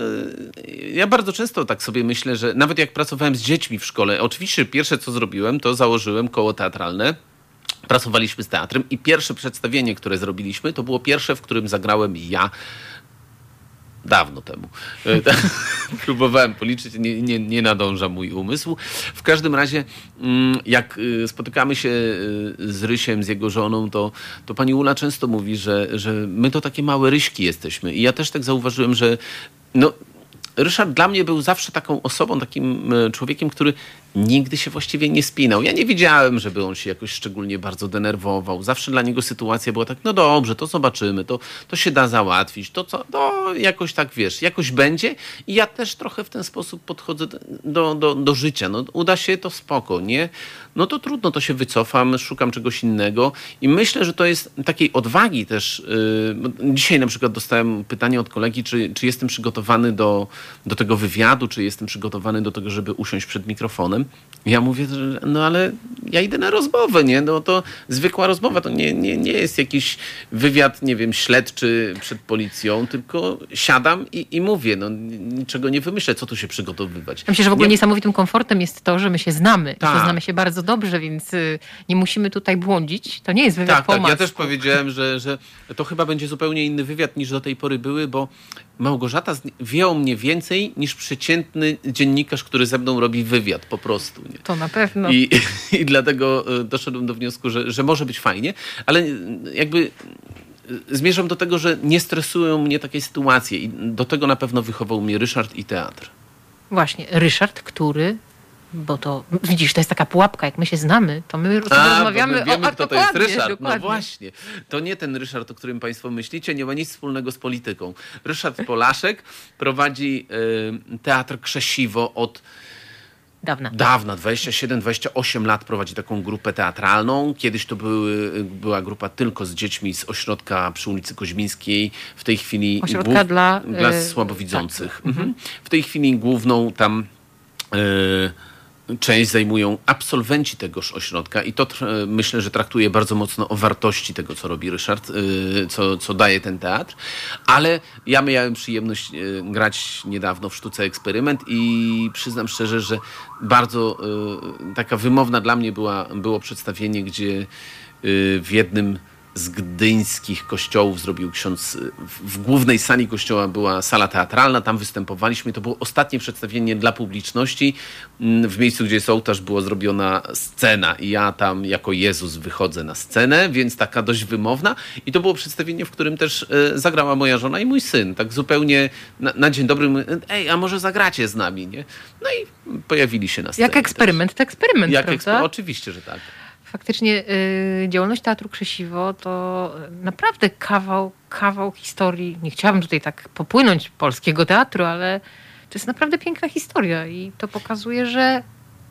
Speaker 3: ja bardzo często tak sobie myślę, że nawet jak pracowałem z dziećmi w szkole, oczywiście pierwsze co zrobiłem, to założyłem koło teatralne pracowaliśmy z teatrem i pierwsze przedstawienie, które zrobiliśmy, to było pierwsze, w którym zagrałem ja dawno temu. E, próbowałem policzyć, nie, nie, nie nadąża mój umysł. W każdym razie, mm, jak y, spotykamy się y, z Rysiem, z jego żoną, to, to pani Ula często mówi, że, że my to takie małe ryśki jesteśmy. I ja też tak zauważyłem, że no, Ryszard dla mnie był zawsze taką osobą, takim e, człowiekiem, który nigdy się właściwie nie spinał. Ja nie wiedziałem, żeby on się jakoś szczególnie bardzo denerwował. Zawsze dla niego sytuacja była tak, no dobrze, to zobaczymy, to, to się da załatwić, to co, no jakoś tak, wiesz, jakoś będzie. I ja też trochę w ten sposób podchodzę do, do, do życia. No uda się, to spoko, nie? No to trudno, to się wycofam, szukam czegoś innego. I myślę, że to jest takiej odwagi też. Yy, dzisiaj na przykład dostałem pytanie od kolegi, czy, czy jestem przygotowany do, do tego wywiadu, czy jestem przygotowany do tego, żeby usiąść przed mikrofonem. Ja mówię, że no ale ja idę na rozmowę, nie? No to zwykła rozmowa, to nie, nie, nie jest jakiś wywiad, nie wiem, śledczy przed policją, tylko siadam i, i mówię, no niczego nie wymyślę, co tu się przygotowywać.
Speaker 2: Myślę, że w ogóle nie... niesamowitym komfortem jest to, że my się znamy. Tak. I znamy się bardzo dobrze, więc y, nie musimy tutaj błądzić. To nie jest wywiad
Speaker 3: tak, po tak. Ja też powiedziałem, że, że to chyba będzie zupełnie inny wywiad niż do tej pory były, bo Małgorzata wie o mnie więcej niż przeciętny dziennikarz, który ze mną robi wywiad po prostu. Nie?
Speaker 2: To na pewno.
Speaker 3: I, i dlatego e, doszedłem do wniosku, że, że może być fajnie, ale jakby e, zmierzam do tego, że nie stresują mnie takie sytuacje i do tego na pewno wychował mnie Ryszard i teatr.
Speaker 2: Właśnie, Ryszard, który bo to widzisz, to jest taka pułapka, jak my się znamy, to my A, rozmawiamy my
Speaker 3: wiemy,
Speaker 2: o
Speaker 3: kto to jest Ryszard. No dokładnie. No właśnie. To nie ten Ryszard, o którym Państwo myślicie, nie ma nic wspólnego z polityką. Ryszard Polaszek prowadzi y, teatr Krzesiwo od
Speaker 2: Dawna.
Speaker 3: Dawna, 27-28 lat prowadzi taką grupę teatralną. Kiedyś to były, dla grupa tylko z dziećmi z ośrodka przy ulicy Koźmińskiej. W tej chwili
Speaker 2: Ośrodka dla,
Speaker 3: dla
Speaker 2: e,
Speaker 3: słabowidzących.
Speaker 2: tak.
Speaker 3: Mhm. W tej chwili główną tam e, część zajmują absolwenci tegoż ośrodka i to myślę, że traktuje bardzo mocno o wartości tego, co robi Ryszard, e, co, co daje ten teatr. Ale ja miałem przyjemność e, grać niedawno w sztuce eksperyment i przyznam szczerze, że bardzo e, taka wymowna dla mnie była, było przedstawienie, gdzie w jednym z gdyńskich kościołów zrobił ksiądz. y, W, głównej sali kościoła była sala teatralna, tam występowaliśmy. To było ostatnie przedstawienie dla publiczności. Mm, W miejscu, gdzie jest ołtarz, była zrobiona scena i ja tam jako Jezus wychodzę na scenę, więc taka dość wymowna. I to było przedstawienie, w którym też e, zagrała moja żona i mój syn. Tak zupełnie na, na dzień dobry. mówię, Ej, a może zagracie z nami, nie? No i pojawili się na scenie.
Speaker 2: Jak eksperyment, to eksperyment,
Speaker 3: Jak
Speaker 2: prawda?
Speaker 3: Oczywiście, że tak.
Speaker 2: Faktycznie y, działalność Teatru Krzesiwo to naprawdę kawał, kawał historii. Nie chciałabym tutaj tak popłynąć polskiego teatru, ale to jest naprawdę piękna historia i to pokazuje, że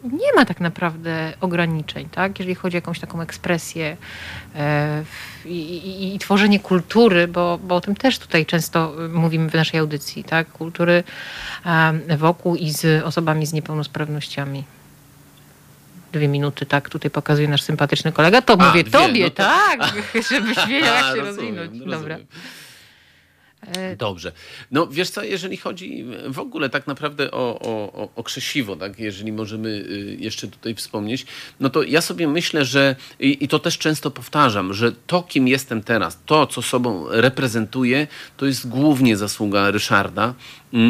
Speaker 2: nie ma tak naprawdę ograniczeń, tak? jeżeli chodzi o jakąś taką ekspresję e, i, i, tworzenie kultury, bo, bo o tym też tutaj często mówimy w naszej audycji, tak? kultury wokół i z osobami z niepełnosprawnościami. Dwie minuty, tak, tutaj pokazuje nasz sympatyczny kolega. To
Speaker 3: A,
Speaker 2: mówię
Speaker 3: dwie,
Speaker 2: tobie,
Speaker 3: no to-
Speaker 2: tak, żebyś wiedział, jak się
Speaker 3: Rozumiem,
Speaker 2: rozwinąć. Dobra. E,
Speaker 3: Dobrze. No wiesz co, jeżeli chodzi w ogóle tak naprawdę o, o, o- krzesiwo, tak, jeżeli możemy y, jeszcze tutaj wspomnieć, no to ja sobie myślę, że i, i to też często powtarzam, że to, kim jestem teraz, to, co sobą reprezentuję, to jest głównie zasługa Ryszarda,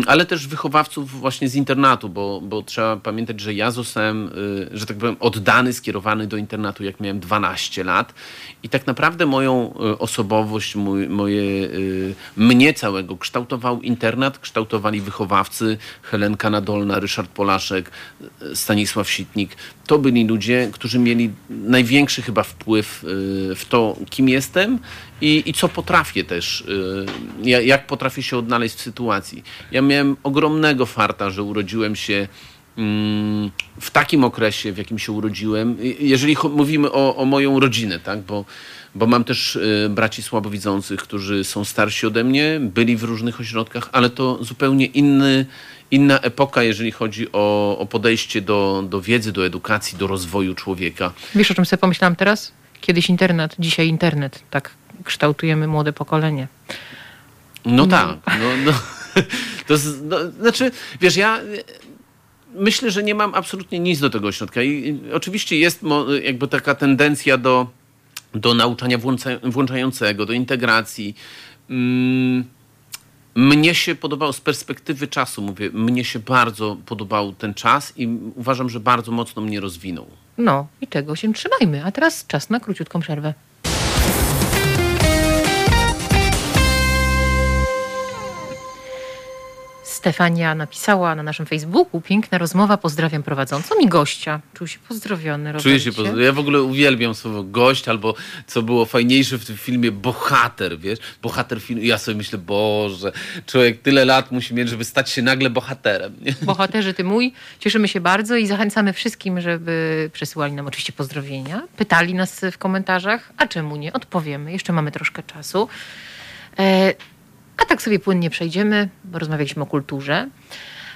Speaker 3: ale też wychowawców właśnie z internatu, bo, bo trzeba pamiętać, że ja zostałem, y, że tak powiem, oddany, skierowany do internatu, jak miałem 12 lat i tak naprawdę moją y, osobowość, mój, moje, y, mnie całego kształtował internat, kształtowali wychowawcy, Helenka Nadolna, Ryszard Polaszek, Stanisław Sitnik. To byli ludzie, którzy mieli największy chyba wpływ w to, kim jestem i, i co potrafię też, y, ja- jak potrafię się odnaleźć w sytuacji. Ja miałem ogromnego farta, że urodziłem się mm, w takim okresie, w jakim się urodziłem, jeżeli mówimy o, o moją rodzinę, tak, bo, bo mam też y, braci słabowidzących, którzy są starsi ode mnie, byli w różnych ośrodkach, ale to zupełnie inny, inna epoka, jeżeli chodzi o, o podejście do, do wiedzy, do edukacji, do rozwoju człowieka.
Speaker 2: Wiesz, o czym sobie pomyślałam teraz? Kiedyś internet, dzisiaj internet. Tak kształtujemy młode pokolenie.
Speaker 3: No tak, no, no, to no, znaczy, wiesz, ja y, myślę, że nie mam absolutnie nic do tego ośrodka i oczywiście jest jakby taka tendencja do, do nauczania włącza, włączającego, do integracji. Mm, mnie się podobało z perspektywy czasu, mówię, mnie się bardzo podobał ten czas i uważam, że bardzo mocno mnie rozwinął.
Speaker 2: No i tego się trzymajmy. A teraz czas na króciutką przerwę. Stefania napisała na naszym Facebooku piękna rozmowa, pozdrawiam prowadzącą i gościa. Czuł się pozdrowiony,
Speaker 3: Czuję się,
Speaker 2: Robercie.
Speaker 3: poz- ja w ogóle uwielbiam słowo gość, albo co było fajniejsze w tym filmie, bohater, wiesz? Bohater filmu. Ja sobie myślę, Boże, człowiek tyle lat musi mieć, żeby stać się nagle bohaterem. Nie?
Speaker 2: Bohaterze, ty mój. Cieszymy się bardzo i zachęcamy wszystkim, żeby przesyłali nam oczywiście pozdrowienia. Pytali nas w komentarzach, a czemu nie? Odpowiemy. Jeszcze mamy troszkę czasu. E, a tak sobie płynnie przejdziemy, bo rozmawialiśmy o kulturze.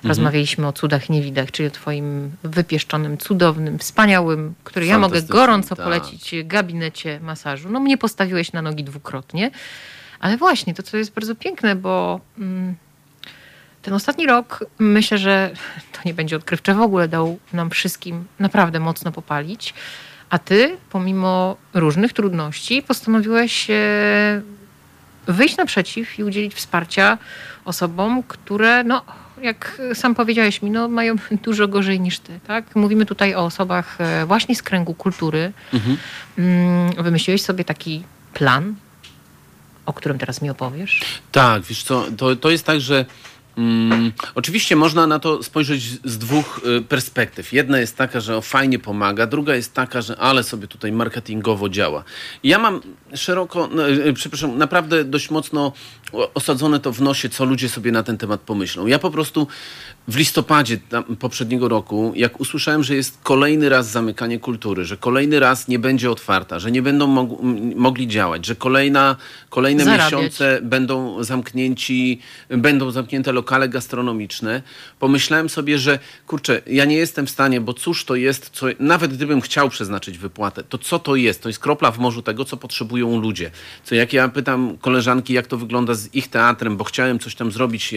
Speaker 2: Rozmawialiśmy o cudach niewidach, czyli o twoim wypieszczonym, cudownym, wspaniałym, który ja mogę gorąco
Speaker 3: tak.
Speaker 2: polecić gabinecie masażu. No mnie postawiłeś na nogi dwukrotnie, ale właśnie to, co jest bardzo piękne, bo mm, ten ostatni rok myślę, że to nie będzie odkrywcze w ogóle, dał nam wszystkim naprawdę mocno popalić. A ty, pomimo różnych trudności, postanowiłeś e, wyjść naprzeciw i udzielić wsparcia osobom, które, no, jak sam powiedziałeś mi, no, mają dużo gorzej niż ty. Tak? Mówimy tutaj o osobach e, właśnie z kręgu kultury. Mm, Wymyśliłeś sobie taki plan, o którym teraz mi opowiesz.
Speaker 3: Tak, wiesz co, to, to jest tak, że mm, oczywiście można na to spojrzeć z dwóch y, perspektyw. Jedna jest taka, że o, fajnie pomaga, druga jest taka, że ale sobie tutaj marketingowo działa. Ja mam szeroko, no, y, przepraszam, naprawdę dość mocno osadzone to w nosie, co ludzie sobie na ten temat pomyślą. Ja po prostu w listopadzie poprzedniego roku, jak usłyszałem, że jest kolejny raz zamykanie kultury, że kolejny raz nie będzie otwarta, że nie będą mog mogli działać, że kolejna, kolejne Zarabiać. miesiące będą zamknięci, będą zamknięte lokale gastronomiczne, pomyślałem sobie, że kurczę, ja nie jestem w stanie, bo cóż to jest, co, nawet gdybym chciał przeznaczyć wypłatę, to co to jest? To jest kropla w morzu tego, co potrzebują ludzie. Co jak ja pytam koleżanki, jak to wygląda z ich teatrem, bo chciałem coś tam zrobić,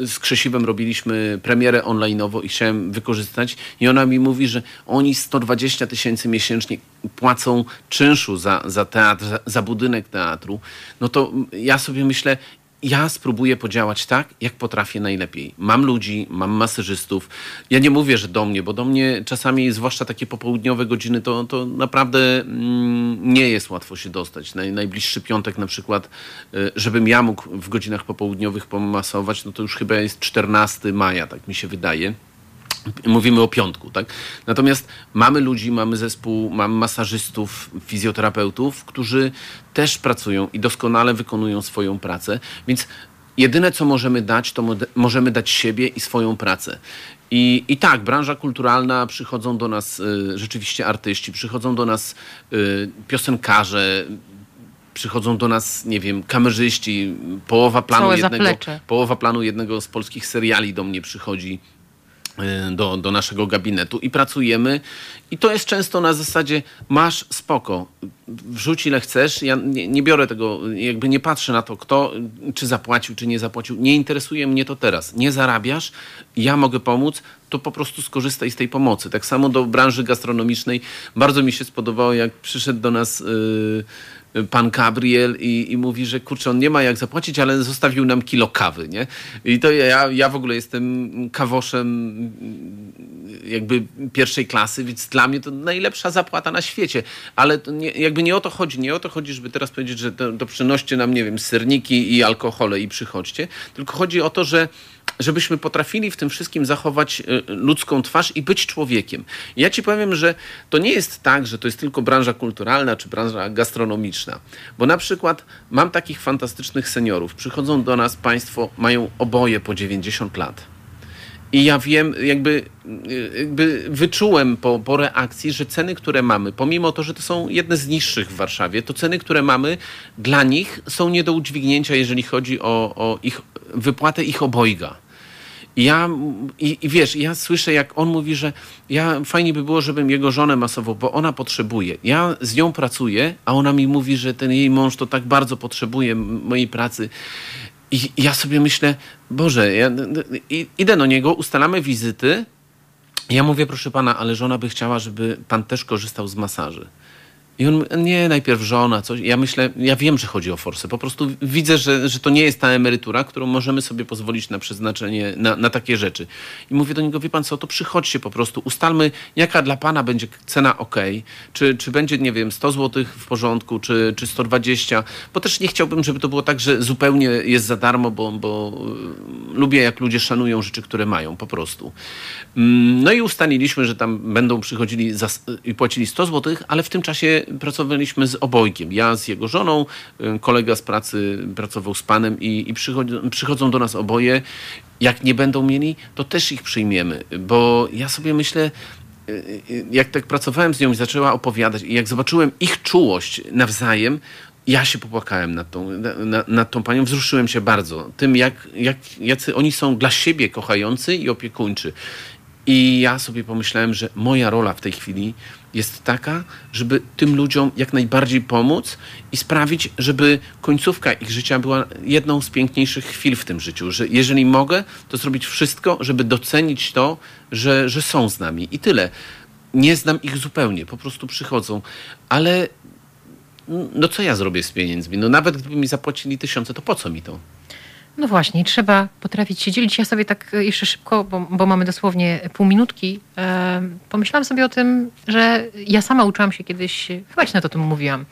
Speaker 3: z Krzesiwem robiliśmy premierę online'owo i chciałem wykorzystać. I ona mi mówi, że oni 120 tysięcy miesięcznie płacą czynszu za, za teatr, za, za budynek teatru, no to ja sobie myślę, ja spróbuję podziałać tak, jak potrafię najlepiej. Mam ludzi, mam masażystów. Ja nie mówię, że do mnie, bo do mnie czasami, zwłaszcza takie popołudniowe godziny, to, to naprawdę mm, nie jest łatwo się dostać. Naj, najbliższy piątek na przykład, y, żebym ja mógł w godzinach popołudniowych pomasować, no to już chyba jest 14 maja, tak mi się wydaje. Mówimy o piątku, tak? Natomiast mamy ludzi, mamy zespół, mamy masażystów, fizjoterapeutów, którzy też pracują i doskonale wykonują swoją pracę, więc jedyne, co możemy dać, to możemy dać siebie i swoją pracę. I, I tak, branża kulturalna, przychodzą do nas y, rzeczywiście artyści, przychodzą do nas y, piosenkarze, przychodzą do nas, nie wiem, kamerzyści, połowa planu, jednego, połowa planu jednego z polskich seriali do mnie przychodzi do, do naszego gabinetu i pracujemy. I to jest często na zasadzie masz spoko, wrzuć ile chcesz. Ja nie, nie, biorę tego, jakby nie patrzę na to, kto czy zapłacił, czy nie zapłacił. Nie interesuje mnie to teraz. Nie zarabiasz, ja mogę pomóc, to po prostu skorzystaj z tej pomocy. Tak samo do branży gastronomicznej. Bardzo mi się spodobało, jak przyszedł do nas. Yy, pan Gabriel i, i mówi, że kurczę, on nie ma jak zapłacić, ale zostawił nam kilo kawy, nie? I to ja, ja w ogóle jestem kawoszem jakby pierwszej klasy, więc dla mnie to najlepsza zapłata na świecie. Ale nie, jakby nie o to chodzi. Nie o to chodzi, żeby teraz powiedzieć, że to, to przynoście nam, nie wiem, serniki i alkohole i przychodźcie. Tylko chodzi o to, że żebyśmy potrafili w tym wszystkim zachować y, ludzką twarz i być człowiekiem. ja ci powiem, że to nie jest tak, że to jest tylko branża kulturalna czy branża gastronomiczna. Bo na przykład mam takich fantastycznych seniorów. Przychodzą do nas państwo, mają oboje po 90 lat. I ja wiem, jakby, jakby wyczułem po, po reakcji, że ceny, które mamy, pomimo to, że to są jedne z niższych w Warszawie, to ceny, które mamy dla nich są nie do udźwignięcia, jeżeli chodzi o, o ich wypłatę ich obojga. I ja, i, i, wiesz, ja słyszę, jak on mówi, że ja fajnie by było, żebym jego żonę masował, bo ona potrzebuje. Ja z nią pracuję, a ona mi mówi, że ten jej mąż to tak bardzo potrzebuje mojej pracy. I ja sobie myślę, Boże, ja idę do niego, ustalamy wizyty. Ja mówię, proszę pana, ale żona by chciała, żeby pan też korzystał z masaży. I on, nie, najpierw żona, coś. Ja myślę, ja wiem, że chodzi o forsę. Po prostu widzę, że, że to nie jest ta emerytura, którą możemy sobie pozwolić na przeznaczenie, na, na takie rzeczy. I mówię do niego, wie pan co, to przychodźcie po prostu, ustalmy, jaka dla pana będzie cena ok, czy, czy będzie, nie wiem, 100 zł w porządku, czy, czy 120, bo też nie chciałbym, żeby to było tak, że zupełnie jest za darmo, bo, bo y, lubię, jak ludzie szanują rzeczy, które mają, po prostu. Mm, no i ustaliliśmy, że tam będą przychodzili za, i płacili 100 zł, ale w tym czasie pracowaliśmy z obojkiem. Ja z jego żoną, y, kolega z pracy pracował z panem i, i przychodzą, przychodzą do nas oboje. Jak nie będą mieli, to też ich przyjmiemy, bo ja sobie myślę, y, y, jak tak pracowałem z nią i zaczęła opowiadać, i jak zobaczyłem ich czułość nawzajem, ja się popłakałem nad tą, nad, nad tą panią, wzruszyłem się bardzo tym, jak, jak, jacy oni są dla siebie kochający i opiekuńczy. I ja sobie pomyślałem, że moja rola w tej chwili jest taka, żeby tym ludziom jak najbardziej pomóc i sprawić, żeby końcówka ich życia była jedną z piękniejszych chwil w tym życiu. Że jeżeli mogę, to zrobić wszystko, żeby docenić to, że, że są z nami. I tyle. Nie znam ich zupełnie, po prostu przychodzą. Ale no co ja zrobię z pieniędzmi? No nawet gdyby mi zapłacili tysiące, to po co mi to?
Speaker 2: No właśnie, trzeba potrafić się dzielić. Ja sobie tak e, jeszcze szybko, bo, bo mamy dosłownie pół minutki, e, pomyślałam sobie o tym, że ja sama uczyłam się kiedyś, chyba ci na to tym mówiłam.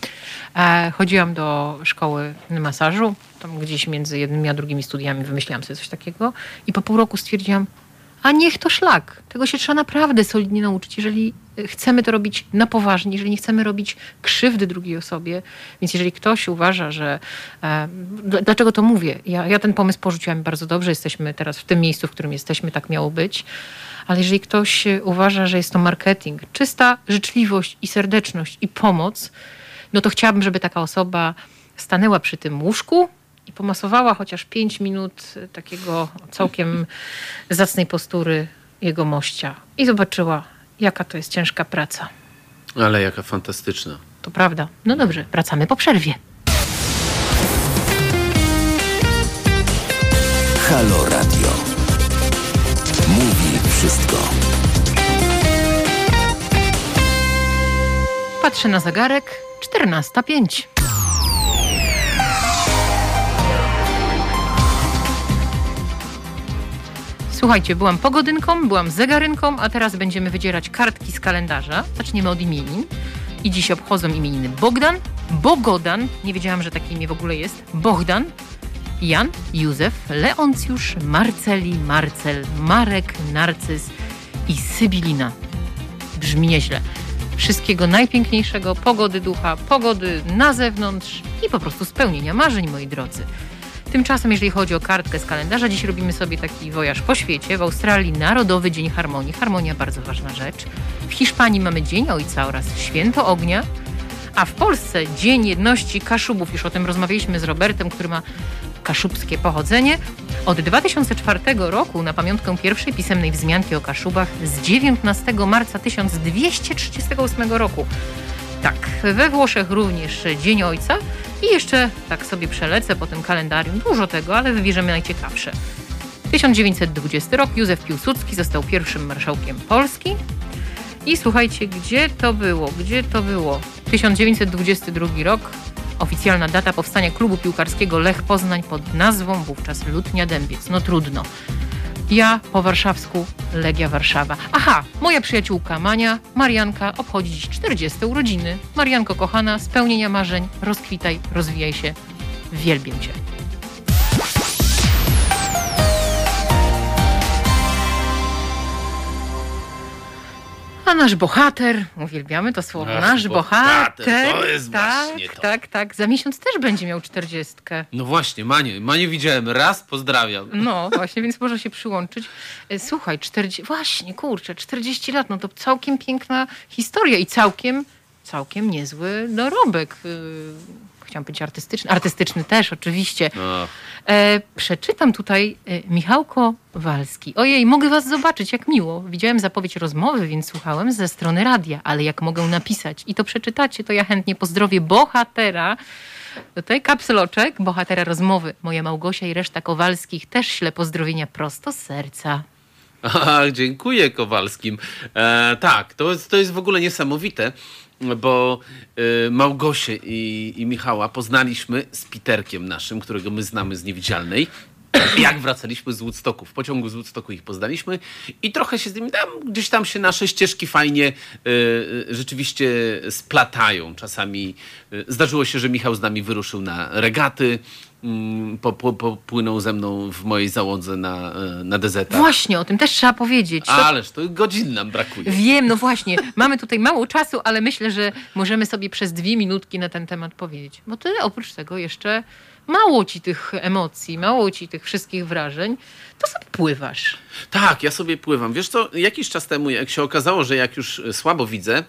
Speaker 2: E, chodziłam do szkoły masażu, tam gdzieś między jednymi a drugimi studiami wymyśliłam sobie coś takiego i po pół roku stwierdziłam, A niech to szlak. Tego się trzeba naprawdę solidnie nauczyć, jeżeli chcemy to robić na poważnie, jeżeli nie chcemy robić krzywdy drugiej osobie. Więc jeżeli ktoś uważa, że. E, dlaczego to mówię? Ja, ja ten pomysł porzuciłam bardzo dobrze. Jesteśmy teraz w tym miejscu, w którym jesteśmy, tak miało być. Ale jeżeli ktoś uważa, że jest to marketing, czysta życzliwość i serdeczność i pomoc, no to chciałabym, żeby taka osoba stanęła przy tym łóżku i pomasowała chociaż 5 minut takiego całkiem zacnej postury jego mościa i zobaczyła, jaka to jest ciężka praca.
Speaker 3: Ale jaka fantastyczna.
Speaker 2: To prawda. No dobrze, wracamy po przerwie.
Speaker 1: Halo Radio. Mówi wszystko.
Speaker 2: Patrzę na zegarek. 14.05. Słuchajcie, byłam pogodynką, byłam zegarynką, a teraz będziemy wydzierać kartki z kalendarza. Zaczniemy od imienin. I dziś obchodzą imieniny Bogdan, Bogodan, nie wiedziałam, że takie imię w ogóle jest, Bohdan, Jan, Józef, Leoncjusz, Marceli, Marcel, Marek, Narcyz i Sybilina. Brzmi nieźle. Wszystkiego najpiękniejszego, pogody ducha, pogody na zewnątrz i po prostu spełnienia marzeń, moi drodzy. Tymczasem, jeżeli chodzi o kartkę z kalendarza, dziś robimy sobie taki wojaż po świecie. W Australii Narodowy Dzień Harmonii. Harmonia bardzo ważna rzecz. W Hiszpanii mamy Dzień Ojca oraz Święto Ognia. A w Polsce Dzień Jedności Kaszubów. Już o tym rozmawialiśmy z Robertem, który ma kaszubskie pochodzenie. Od 2004 roku na pamiątkę pierwszej pisemnej wzmianki o Kaszubach z 19 marca 1238 roku. Tak, we Włoszech również Dzień Ojca i jeszcze tak sobie przelecę po tym kalendarium. Dużo tego, ale wybierzemy najciekawsze. 1920 rok Józef Piłsudski został pierwszym marszałkiem Polski. I słuchajcie, gdzie to było? Gdzie to było? 1922 rok Oficjalna data powstania klubu piłkarskiego Lech Poznań pod nazwą wówczas Lutnia Dębiec. No trudno. Ja po warszawsku Legia Warszawa. Aha, moja przyjaciółka Mania, Marianka, obchodzi dziś 40 urodziny. Marianko kochana, spełnienia marzeń, rozkwitaj, rozwijaj się. Wielbię Cię. A nasz bohater, uwielbiamy to słowo,
Speaker 3: Ach,
Speaker 2: nasz
Speaker 3: bohater,
Speaker 2: bohater,
Speaker 3: to jest
Speaker 2: tak,
Speaker 3: właśnie to.
Speaker 2: tak, tak, za miesiąc też będzie miał czterdziestkę.
Speaker 3: No właśnie, Manię, Manię widziałem raz, pozdrawiam.
Speaker 2: No właśnie, więc może się przyłączyć. E, Słuchaj, 40, właśnie, kurczę, 40 lat, no to całkiem piękna historia i całkiem, całkiem niezły dorobek. Chciałam powiedzieć artystyczny, artystyczny też oczywiście.
Speaker 3: No,
Speaker 2: E, przeczytam tutaj e, Michałko Walski. Ojej, mogę was zobaczyć, jak miło. Widziałem zapowiedź rozmowy, więc słuchałem ze strony radia, ale jak mogę napisać i to przeczytacie, to ja chętnie pozdrowię bohatera. Tutaj kapsloczek, bohatera rozmowy. Moja Małgosia i reszta Kowalskich też śle pozdrowienia prosto z serca.
Speaker 3: Ach, dziękuję Kowalskim. E, tak, to to jest w ogóle niesamowite, bo e, Małgosię i, i Michała poznaliśmy z Piterkiem naszym, którego my znamy z Niewidzialnej. Jak wracaliśmy z Woodstocku, w pociągu z Woodstocku ich poznaliśmy i trochę się z nimi tam, gdzieś tam się nasze ścieżki fajnie e, e, rzeczywiście splatają. Czasami e, zdarzyło się, że Michał z nami wyruszył na regaty, popłynął ze mną w mojej załodze na, e, na dezetach.
Speaker 2: Właśnie, o tym też trzeba powiedzieć. To
Speaker 3: Ależ to godzin nam brakuje.
Speaker 2: Wiem, no właśnie. Mamy tutaj mało czasu, ale myślę, że możemy sobie przez dwie minutki na ten temat powiedzieć. Bo ty oprócz tego jeszcze mało ci tych emocji, mało ci tych wszystkich wrażeń, to sobie pływasz.
Speaker 3: Tak, ja sobie pływam. Wiesz co, jakiś czas temu, jak się okazało, że jak już słabo widzę,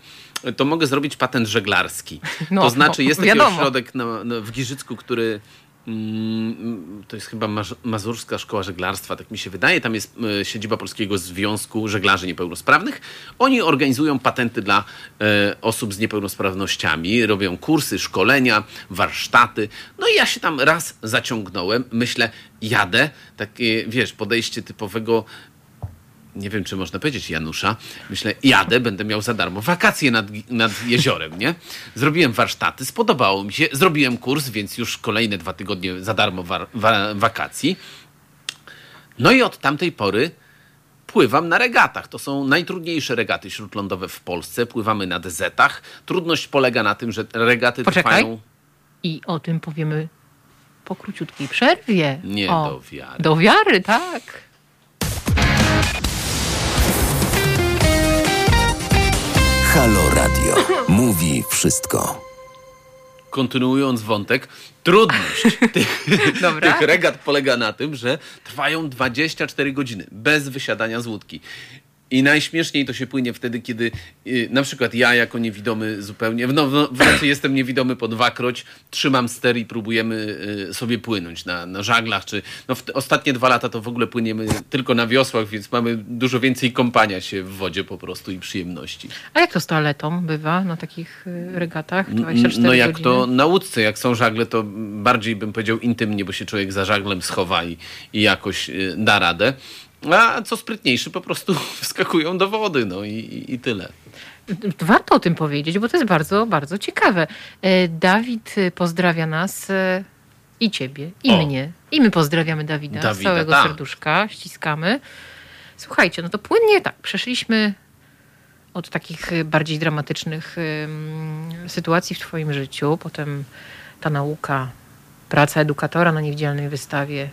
Speaker 3: to mogę zrobić patent żeglarski.
Speaker 2: No,
Speaker 3: to znaczy,
Speaker 2: no,
Speaker 3: jest taki
Speaker 2: wiadomo.
Speaker 3: ośrodek na, na, w Giżycku, który. Mm, To jest chyba Maz- Mazurska Szkoła Żeglarstwa, tak mi się wydaje. Tam jest e, siedziba Polskiego Związku Żeglarzy Niepełnosprawnych. Oni organizują patenty dla e, osób z niepełnosprawnościami, robią kursy, szkolenia, warsztaty. No i ja się tam raz zaciągnąłem. Myślę, jadę. Takie, wiesz, podejście typowego nie wiem, czy można powiedzieć Janusza. Myślę, jadę, będę miał za darmo wakacje nad, nad jeziorem, nie? Zrobiłem warsztaty, spodobało mi się, zrobiłem kurs, więc już kolejne dwa tygodnie za darmo wa, wakacji. No i od tamtej pory pływam na regatach. To są najtrudniejsze regaty śródlądowe w Polsce. Pływamy na dezetach. Trudność polega na tym, że regaty
Speaker 2: Poczekaj.
Speaker 3: trwają...
Speaker 2: I o tym powiemy po króciutkiej przerwie.
Speaker 3: Nie
Speaker 2: o,
Speaker 3: do wiary.
Speaker 2: Do wiary, tak.
Speaker 1: Halo Radio. Mówi wszystko.
Speaker 3: Kontynuując wątek, trudność tych, tych regat polega na tym, że trwają 24 godziny bez wysiadania z łódki. I najśmieszniej to się płynie wtedy, kiedy y, na przykład ja jako niewidomy zupełnie, no, no w nocy jestem niewidomy po dwakroć, trzymam ster i próbujemy y, sobie płynąć na, na żaglach, czy no ostatnie dwa lata to w ogóle płyniemy tylko na wiosłach, więc mamy dużo więcej kąpania się w wodzie po prostu i przyjemności.
Speaker 2: A jak to z toaletą bywa na takich y, regatach?
Speaker 3: N-
Speaker 2: 24
Speaker 3: No jak
Speaker 2: godziny?
Speaker 3: to na łódce, jak są żagle, to bardziej bym powiedział intymnie, bo się człowiek za żaglem schowa i, i jakoś da radę. A co sprytniejszy, po prostu wskakują do wody, no i, i, tyle.
Speaker 2: Warto o tym powiedzieć, bo to jest bardzo, bardzo ciekawe. E, Dawid y, pozdrawia nas e, i ciebie, i
Speaker 3: O.
Speaker 2: mnie. I my pozdrawiamy Dawida,
Speaker 3: Dawida,
Speaker 2: z całego
Speaker 3: tak.
Speaker 2: serduszka, ściskamy. Słuchajcie, no to płynnie tak, przeszliśmy od takich bardziej dramatycznych ym, sytuacji w twoim życiu, potem ta nauka, praca edukatora na niewidzialnej wystawie.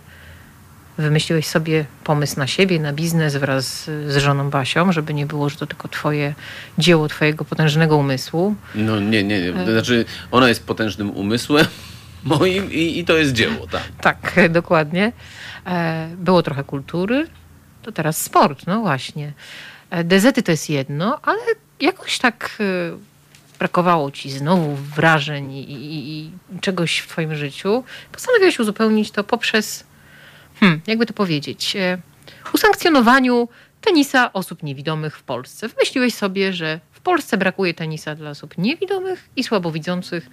Speaker 2: Wymyśliłeś sobie pomysł na siebie, na biznes wraz z żoną Basią, żeby nie było, że to tylko twoje dzieło, twojego potężnego umysłu.
Speaker 3: No nie, nie, nie. To znaczy ona jest potężnym umysłem moim i, i to jest dzieło, tak.
Speaker 2: Tak, dokładnie. E, Było trochę kultury, to teraz sport, no właśnie. E, DZ to jest jedno, ale jakoś tak e, brakowało ci znowu wrażeń i, i, i czegoś w twoim życiu. Postanowiłeś uzupełnić to poprzez, hmm, jakby to powiedzieć, e, usankcjonowaniu tenisa osób niewidomych w Polsce. Wymyśliłeś sobie, że w Polsce brakuje tenisa dla osób niewidomych i słabowidzących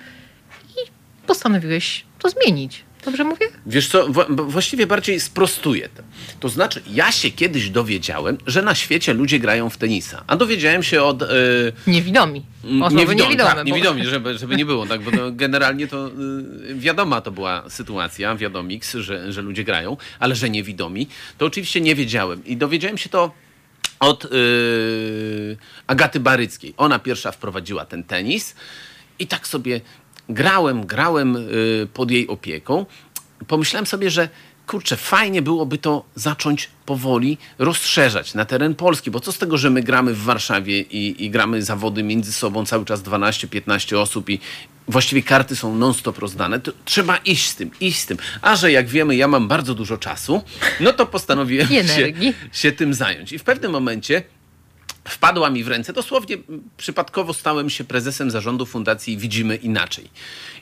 Speaker 2: i postanowiłeś to zmienić. Dobrze mówię?
Speaker 3: Wiesz co, właściwie bardziej sprostuję to. To znaczy, ja się kiedyś dowiedziałem, że na świecie ludzie grają w tenisa. A dowiedziałem się od... y,
Speaker 2: Niewidomi. Osoby
Speaker 3: Niewidomi,
Speaker 2: niewidome.
Speaker 3: tak,
Speaker 2: bo-
Speaker 3: niewidomi żeby, żeby nie było, tak, bo to generalnie to y, wiadoma to była sytuacja, wiadomix, że, że ludzie grają, ale że niewidomi, to oczywiście nie wiedziałem. I dowiedziałem się to od y, Agaty Baryckiej. Ona pierwsza wprowadziła ten tenis i tak sobie grałem, grałem y, pod jej opieką. Pomyślałem sobie, że kurczę, fajnie byłoby to zacząć powoli rozszerzać na teren Polski, bo co z tego, że my gramy w Warszawie i, i gramy zawody między sobą cały czas 12-15 osób i właściwie karty są non-stop rozdane, to trzeba iść z tym, iść z tym. A że jak wiemy, ja mam bardzo dużo czasu, no to postanowiłem się, się tym zająć. I w pewnym momencie wpadła mi w ręce, dosłownie przypadkowo stałem się prezesem zarządu Fundacji Widzimy Inaczej.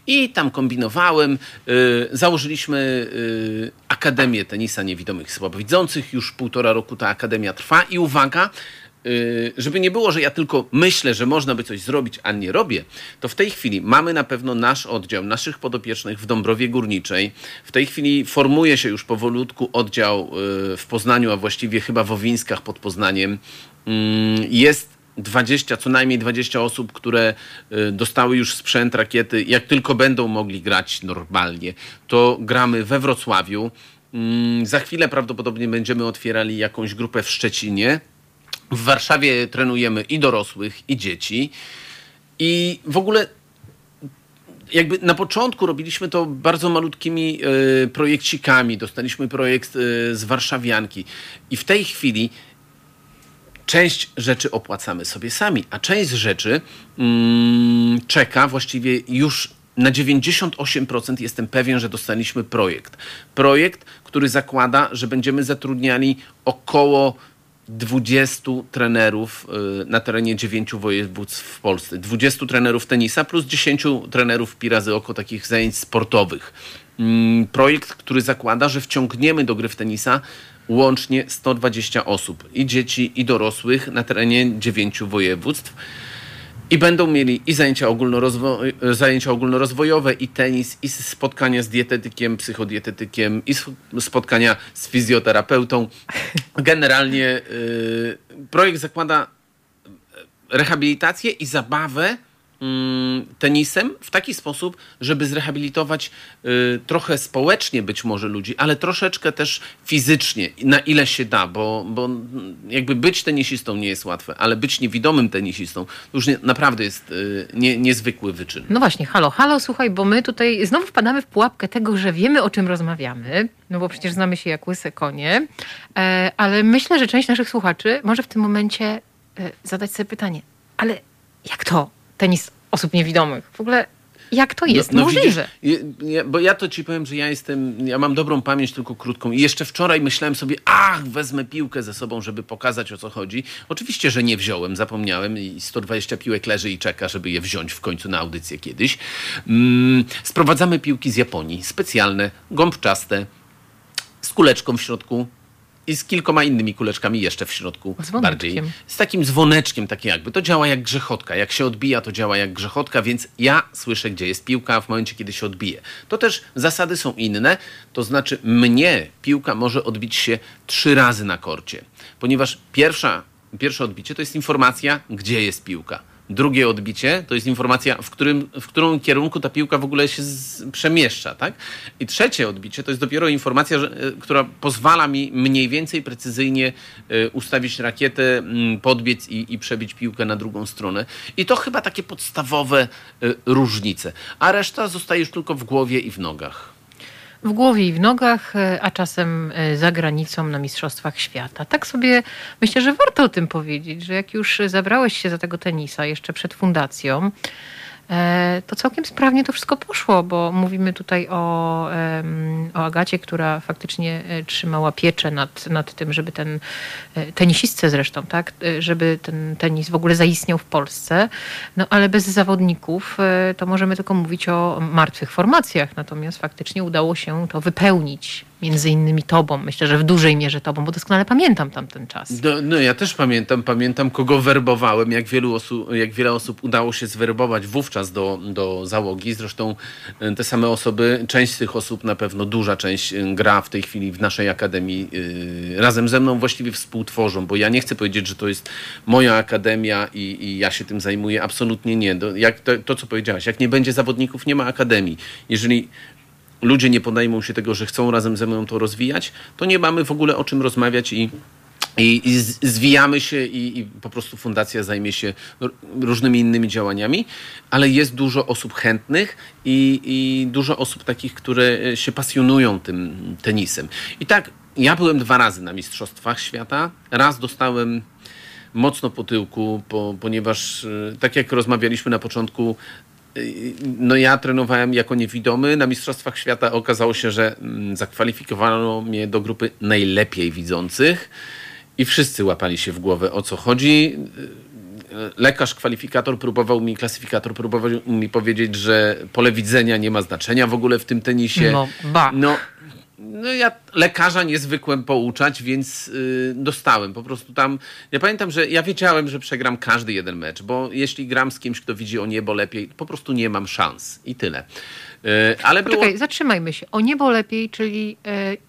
Speaker 3: I tam kombinowałem, y, założyliśmy y, Akademię Tenisa Niewidomych Słabowidzących, już półtora roku ta akademia trwa i uwaga, y, żeby nie było, że ja tylko myślę, że można by coś zrobić, a nie robię, to w tej chwili mamy na pewno nasz oddział, naszych podopiecznych w Dąbrowie Górniczej. W tej chwili formuje się już powolutku oddział w Poznaniu, a właściwie chyba w Owińskach pod Poznaniem. Mm, Jest 20, co najmniej 20 osób, które y, dostały już sprzęt, rakiety. Jak tylko będą mogli grać normalnie, to gramy we Wrocławiu. Mm, Za chwilę prawdopodobnie będziemy otwierali jakąś grupę w Szczecinie. W Warszawie trenujemy i dorosłych, i dzieci. I w ogóle jakby na początku robiliśmy to bardzo malutkimi e, projekcikami. Dostaliśmy projekt e, z Warszawianki. I w tej chwili część rzeczy opłacamy sobie sami, a część rzeczy mm, czeka właściwie już na 98% jestem pewien, że dostaliśmy projekt. Projekt, który zakłada, że będziemy zatrudniali około 20 trenerów y, na terenie 9 województw w Polsce. 20 trenerów tenisa plus 10 trenerów pi razy oko takich zajęć sportowych. Mm, Projekt, który zakłada, że wciągniemy do gry w tenisa łącznie 120 osób i dzieci, i dorosłych na terenie 9 województw. I będą mieli i zajęcia, ogólnorozwo- zajęcia ogólnorozwojowe, i tenis, i spotkania z dietetykiem, psychodietetykiem, i spotkania z fizjoterapeutą. Generalnie y, projekt zakłada rehabilitację i zabawę tenisem w taki sposób, żeby zrehabilitować y, trochę społecznie być może ludzi, ale troszeczkę też fizycznie, na ile się da, bo, bo mm, jakby być tenisistą nie jest łatwe, ale być niewidomym tenisistą już nie, naprawdę jest y, nie, niezwykły wyczyn.
Speaker 2: No właśnie, halo, halo, słuchaj, bo my tutaj znowu wpadamy w pułapkę tego, że wiemy o czym rozmawiamy, no bo przecież znamy się jak łyse konie, e, ale myślę, że część naszych słuchaczy może w tym momencie e, zadać sobie pytanie, ale Jak to? Tenis osób niewidomych. W ogóle jak to jest no, no możliwe?
Speaker 3: Widzisz, bo ja to ci powiem, że ja jestem, ja mam dobrą pamięć, tylko krótką. I jeszcze wczoraj myślałem sobie, ach, wezmę piłkę ze sobą, żeby pokazać o co chodzi. Oczywiście, że nie wziąłem, zapomniałem i 120 piłek leży i czeka, żeby je wziąć w końcu na audycję kiedyś. Mm, sprowadzamy piłki z Japonii, specjalne, gąbczaste, z kuleczką w środku, i z kilkoma innymi kuleczkami jeszcze w środku. Bardziej. Z takim dzwoneczkiem, takie jakby. To działa jak grzechotka. Jak się odbija, to działa jak grzechotka, więc ja słyszę, gdzie jest piłka w momencie, kiedy się odbije. To też zasady są inne, to znaczy mnie piłka może odbić się trzy razy na korcie, ponieważ pierwsza, pierwsze odbicie to jest informacja, gdzie jest piłka. Drugie odbicie to jest informacja, w, którym, w którym kierunku ta piłka w ogóle się z, przemieszcza. Tak? I trzecie odbicie to jest dopiero informacja, że, e, która pozwala mi mniej więcej precyzyjnie y, ustawić rakietę, y, podbiec i, i, przebić piłkę na drugą stronę. I to chyba takie podstawowe y, różnice. A reszta zostaje już tylko w głowie i w nogach
Speaker 2: w głowie i w nogach, e, a czasem e, za granicą na Mistrzostwach Świata. Tak sobie myślę, że warto o tym powiedzieć, że jak już zabrałeś się za tego tenisa jeszcze przed fundacją, to całkiem sprawnie to wszystko poszło, bo mówimy tutaj o, o Agacie, która faktycznie e, trzymała pieczę nad, nad tym, żeby ten e, tenisistce zresztą, tak, żeby ten tenis w ogóle zaistniał w Polsce. No ale bez zawodników to możemy tylko mówić o martwych formacjach, natomiast faktycznie udało się to wypełnić między innymi tobą. Myślę, że w dużej mierze tobą, bo doskonale pamiętam tamten czas.
Speaker 3: No, no ja też pamiętam, pamiętam kogo werbowałem, jak, wielu osób, jak wiele osób udało się zwerbować wówczas do, do załogi. Zresztą e, te same osoby, część z tych osób, na pewno duża część e, gra w tej chwili w naszej akademii. Yy, razem ze mną właściwie współtworzą, bo ja nie chcę powiedzieć, że to jest moja akademia i, i ja się tym zajmuję. Absolutnie nie. Jak to, to, co powiedziałaś, jak nie będzie zawodników, nie ma akademii. Jeżeli ludzie nie podejmą się tego, że chcą razem ze mną to rozwijać, to nie mamy w ogóle o czym rozmawiać i i, i zwijamy się i, i, po prostu fundacja zajmie się różnymi innymi działaniami, ale jest dużo osób chętnych i, i, dużo osób takich, które się pasjonują tym tenisem. I tak, ja byłem dwa razy na Mistrzostwach Świata. Raz dostałem mocno po tyłku, po, ponieważ e, tak jak rozmawialiśmy na początku, no ja trenowałem jako niewidomy. Na Mistrzostwach Świata okazało się, że mm, zakwalifikowano mnie do grupy najlepiej widzących i wszyscy łapali się w głowę o co chodzi. Lekarz, kwalifikator próbował mi, klasyfikator próbował mi powiedzieć, że pole widzenia nie ma znaczenia w ogóle w tym tenisie.
Speaker 2: No, ba.
Speaker 3: No, no ja lekarza nie zwykłem pouczać, więc yy, dostałem po prostu tam. Ja pamiętam, że ja wiedziałem, że przegram każdy jeden mecz, bo jeśli gram z kimś, kto widzi o niebo lepiej, po prostu nie mam szans i tyle.
Speaker 2: Yy, ale Poczekaj, było... zatrzymajmy się. O niebo lepiej, czyli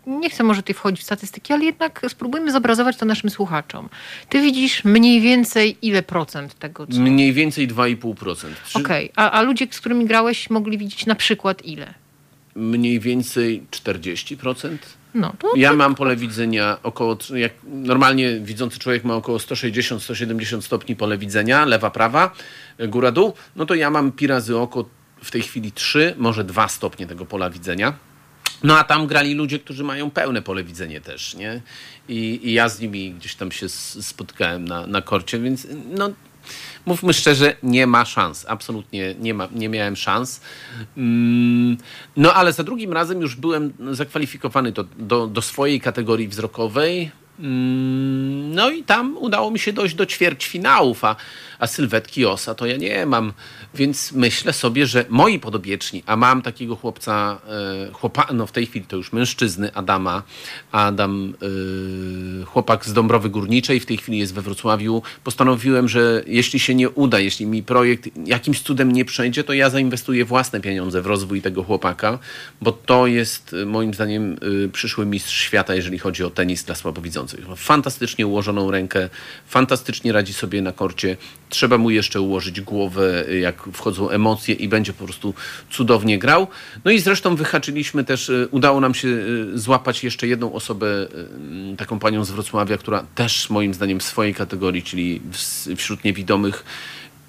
Speaker 2: yy, nie chcę może tutaj wchodzić w statystyki, ale jednak spróbujmy zobrazować to naszym słuchaczom. Ty widzisz mniej więcej ile procent tego? Co...
Speaker 3: Mniej więcej 2,5%.
Speaker 2: Okej, okay. a, a ludzie, z którymi grałeś, mogli widzieć na przykład ile?
Speaker 3: Mniej więcej 40%. No, to ja mam pole widzenia około, jak normalnie widzący człowiek ma około 160-170 stopni pole widzenia, lewa, prawa, góra, dół, no to ja mam pi razy oko w tej chwili 3, może 2 stopnie tego pola widzenia. No a tam grali ludzie, którzy mają pełne pole widzenia też, nie? I, I, ja z nimi gdzieś tam się spotkałem na, na korcie, więc no mówmy szczerze, nie ma szans. Absolutnie nie, ma, nie miałem szans. Mm, no ale za drugim razem już byłem zakwalifikowany do, do, do swojej kategorii wzrokowej. Mm, no i tam udało mi się dojść do ćwierćfinałów, a, a sylwetki osa to ja nie mam. Więc myślę sobie, że moi podobieczni, a mam takiego chłopca, e, chłopa, no w tej chwili to już mężczyzny, Adama, Adam, e, chłopak z Dąbrowy Górniczej, w tej chwili jest we Wrocławiu. Postanowiłem, że jeśli się nie uda, jeśli mi projekt jakimś cudem nie przejdzie, to ja zainwestuję własne pieniądze w rozwój tego chłopaka, bo to jest moim zdaniem e, przyszły mistrz świata, jeżeli chodzi o tenis dla słabowidzących. Fantastycznie ułożoną rękę, fantastycznie radzi sobie na korcie. Trzeba mu jeszcze ułożyć głowę, jak wchodzą emocje i będzie po prostu cudownie grał. No i zresztą wyhaczyliśmy też, e, udało nam się e, złapać jeszcze jedną osobę, e, taką panią z Wrocławia, która też moim zdaniem w swojej kategorii, czyli wśród niewidomych,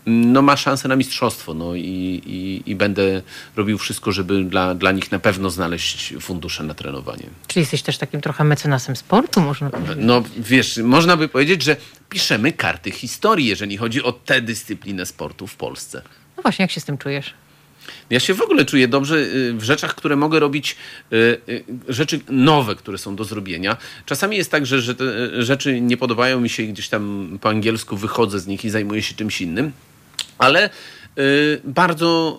Speaker 3: no, ma szansę na mistrzostwo. No, i, i, i będę robił wszystko, żeby dla, dla nich na pewno znaleźć fundusze na trenowanie.
Speaker 2: Czyli jesteś też takim trochę mecenasem sportu, można powiedzieć?
Speaker 3: No wiesz, można by powiedzieć, że piszemy karty historii, jeżeli chodzi o tę dyscyplinę sportu w Polsce.
Speaker 2: No właśnie, jak się z tym czujesz?
Speaker 3: Ja się w ogóle czuję dobrze y, w rzeczach, które mogę robić, y, y, rzeczy nowe, które są do zrobienia. Czasami jest tak, że, że te rzeczy nie podobają mi się gdzieś tam po angielsku, wychodzę z nich i zajmuję się czymś innym, ale bardzo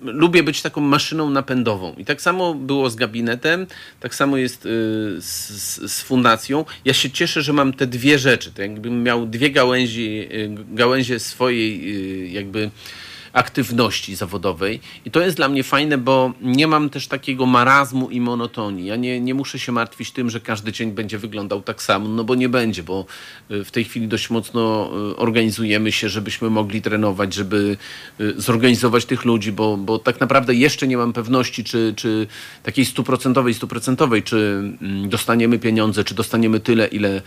Speaker 3: lubię być taką maszyną napędową. I tak samo było z gabinetem, tak samo jest z, z, fundacją. Ja się cieszę, że mam te dwie rzeczy. To jakbym miał dwie gałęzi, gałęzie swojej jakby aktywności zawodowej. I to jest dla mnie fajne, bo nie mam też takiego marazmu i monotonii. Ja nie, nie muszę się martwić tym, że każdy dzień będzie wyglądał tak samo, no bo nie będzie, bo y, w tej chwili dość mocno y, organizujemy się, żebyśmy mogli trenować, żeby y, zorganizować tych ludzi, bo, bo tak naprawdę jeszcze nie mam pewności, czy, czy takiej stuprocentowej, stuprocentowej, czy mm, dostaniemy pieniądze, czy dostaniemy tyle, ile,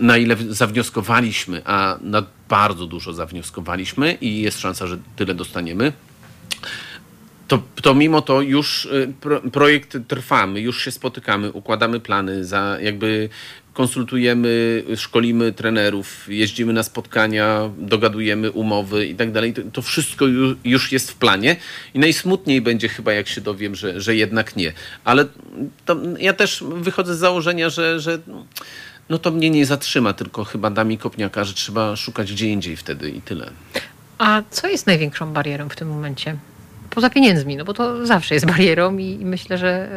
Speaker 3: na ile zawnioskowaliśmy, a na bardzo dużo zawnioskowaliśmy i jest szansa, że tyle dostaniemy. To, to mimo to już y, pro, projekt trwamy, już się spotykamy, układamy plany, za jakby konsultujemy, szkolimy trenerów, jeździmy na spotkania, dogadujemy umowy i tak dalej. To wszystko już jest w planie i najsmutniej będzie chyba, jak się dowiem, że, że jednak nie. Ale ja też wychodzę z założenia, że, że no to mnie nie zatrzyma, tylko chyba da mi kopniaka, że trzeba szukać gdzie indziej wtedy i tyle.
Speaker 2: A co jest największą barierą w tym momencie? Poza pieniędzmi, no bo to zawsze jest barierą i, myślę, że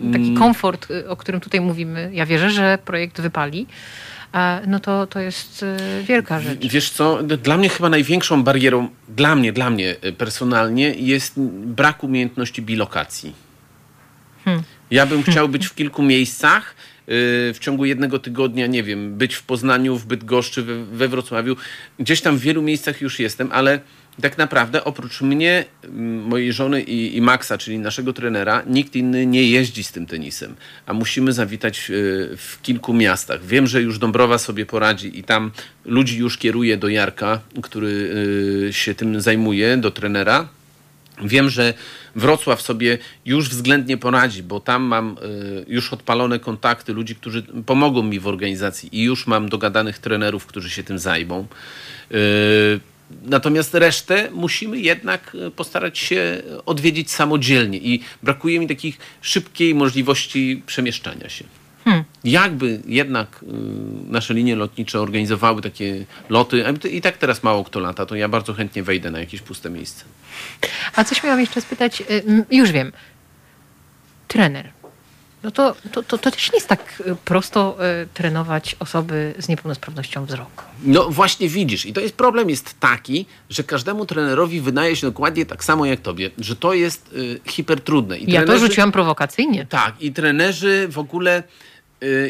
Speaker 2: e, taki mm. komfort, e, o którym tutaj mówimy, ja wierzę, że projekt wypali, no to, to jest e, wielka rzecz.
Speaker 3: Wiesz co, dla mnie chyba największą barierą, dla mnie, dla mnie personalnie jest brak umiejętności bilokacji. Hmm. Ja bym chciał być w kilku miejscach, w ciągu jednego tygodnia, nie wiem, być w Poznaniu, w Bydgoszczy, we, we Wrocławiu. Gdzieś tam w wielu miejscach już jestem, ale tak naprawdę oprócz mnie, mojej żony i, i, Maxa, czyli naszego trenera, nikt inny nie jeździ z tym tenisem, a musimy zawitać w, y, w kilku miastach. Wiem, że już Dąbrowa sobie poradzi i tam ludzi już kieruje do Jarka, który y, się tym zajmuje, do trenera. Wiem, że Wrocław sobie już względnie poradzi, bo tam mam y, już odpalone kontakty ludzi, którzy pomogą mi w organizacji i już mam dogadanych trenerów, którzy się tym zajmą. Y, natomiast resztę musimy jednak y, postarać się odwiedzić samodzielnie i brakuje mi takich szybkiej możliwości przemieszczania się. Hmm. Jakby jednak y, nasze linie lotnicze organizowały takie loty, i tak teraz mało kto lata, to ja bardzo chętnie wejdę na jakieś puste miejsce.
Speaker 2: A coś miałam jeszcze spytać, y, już wiem. Trener. No to, to, to, to też nie jest tak y, prosto y, trenować osoby z niepełnosprawnością wzroku.
Speaker 3: No właśnie widzisz. I to jest problem jest taki, że każdemu trenerowi wydaje się dokładnie tak samo jak tobie, że to jest y, hipertrudne.
Speaker 2: I ja trenerzy, to rzuciłam prowokacyjnie.
Speaker 3: Tak. I trenerzy w ogóle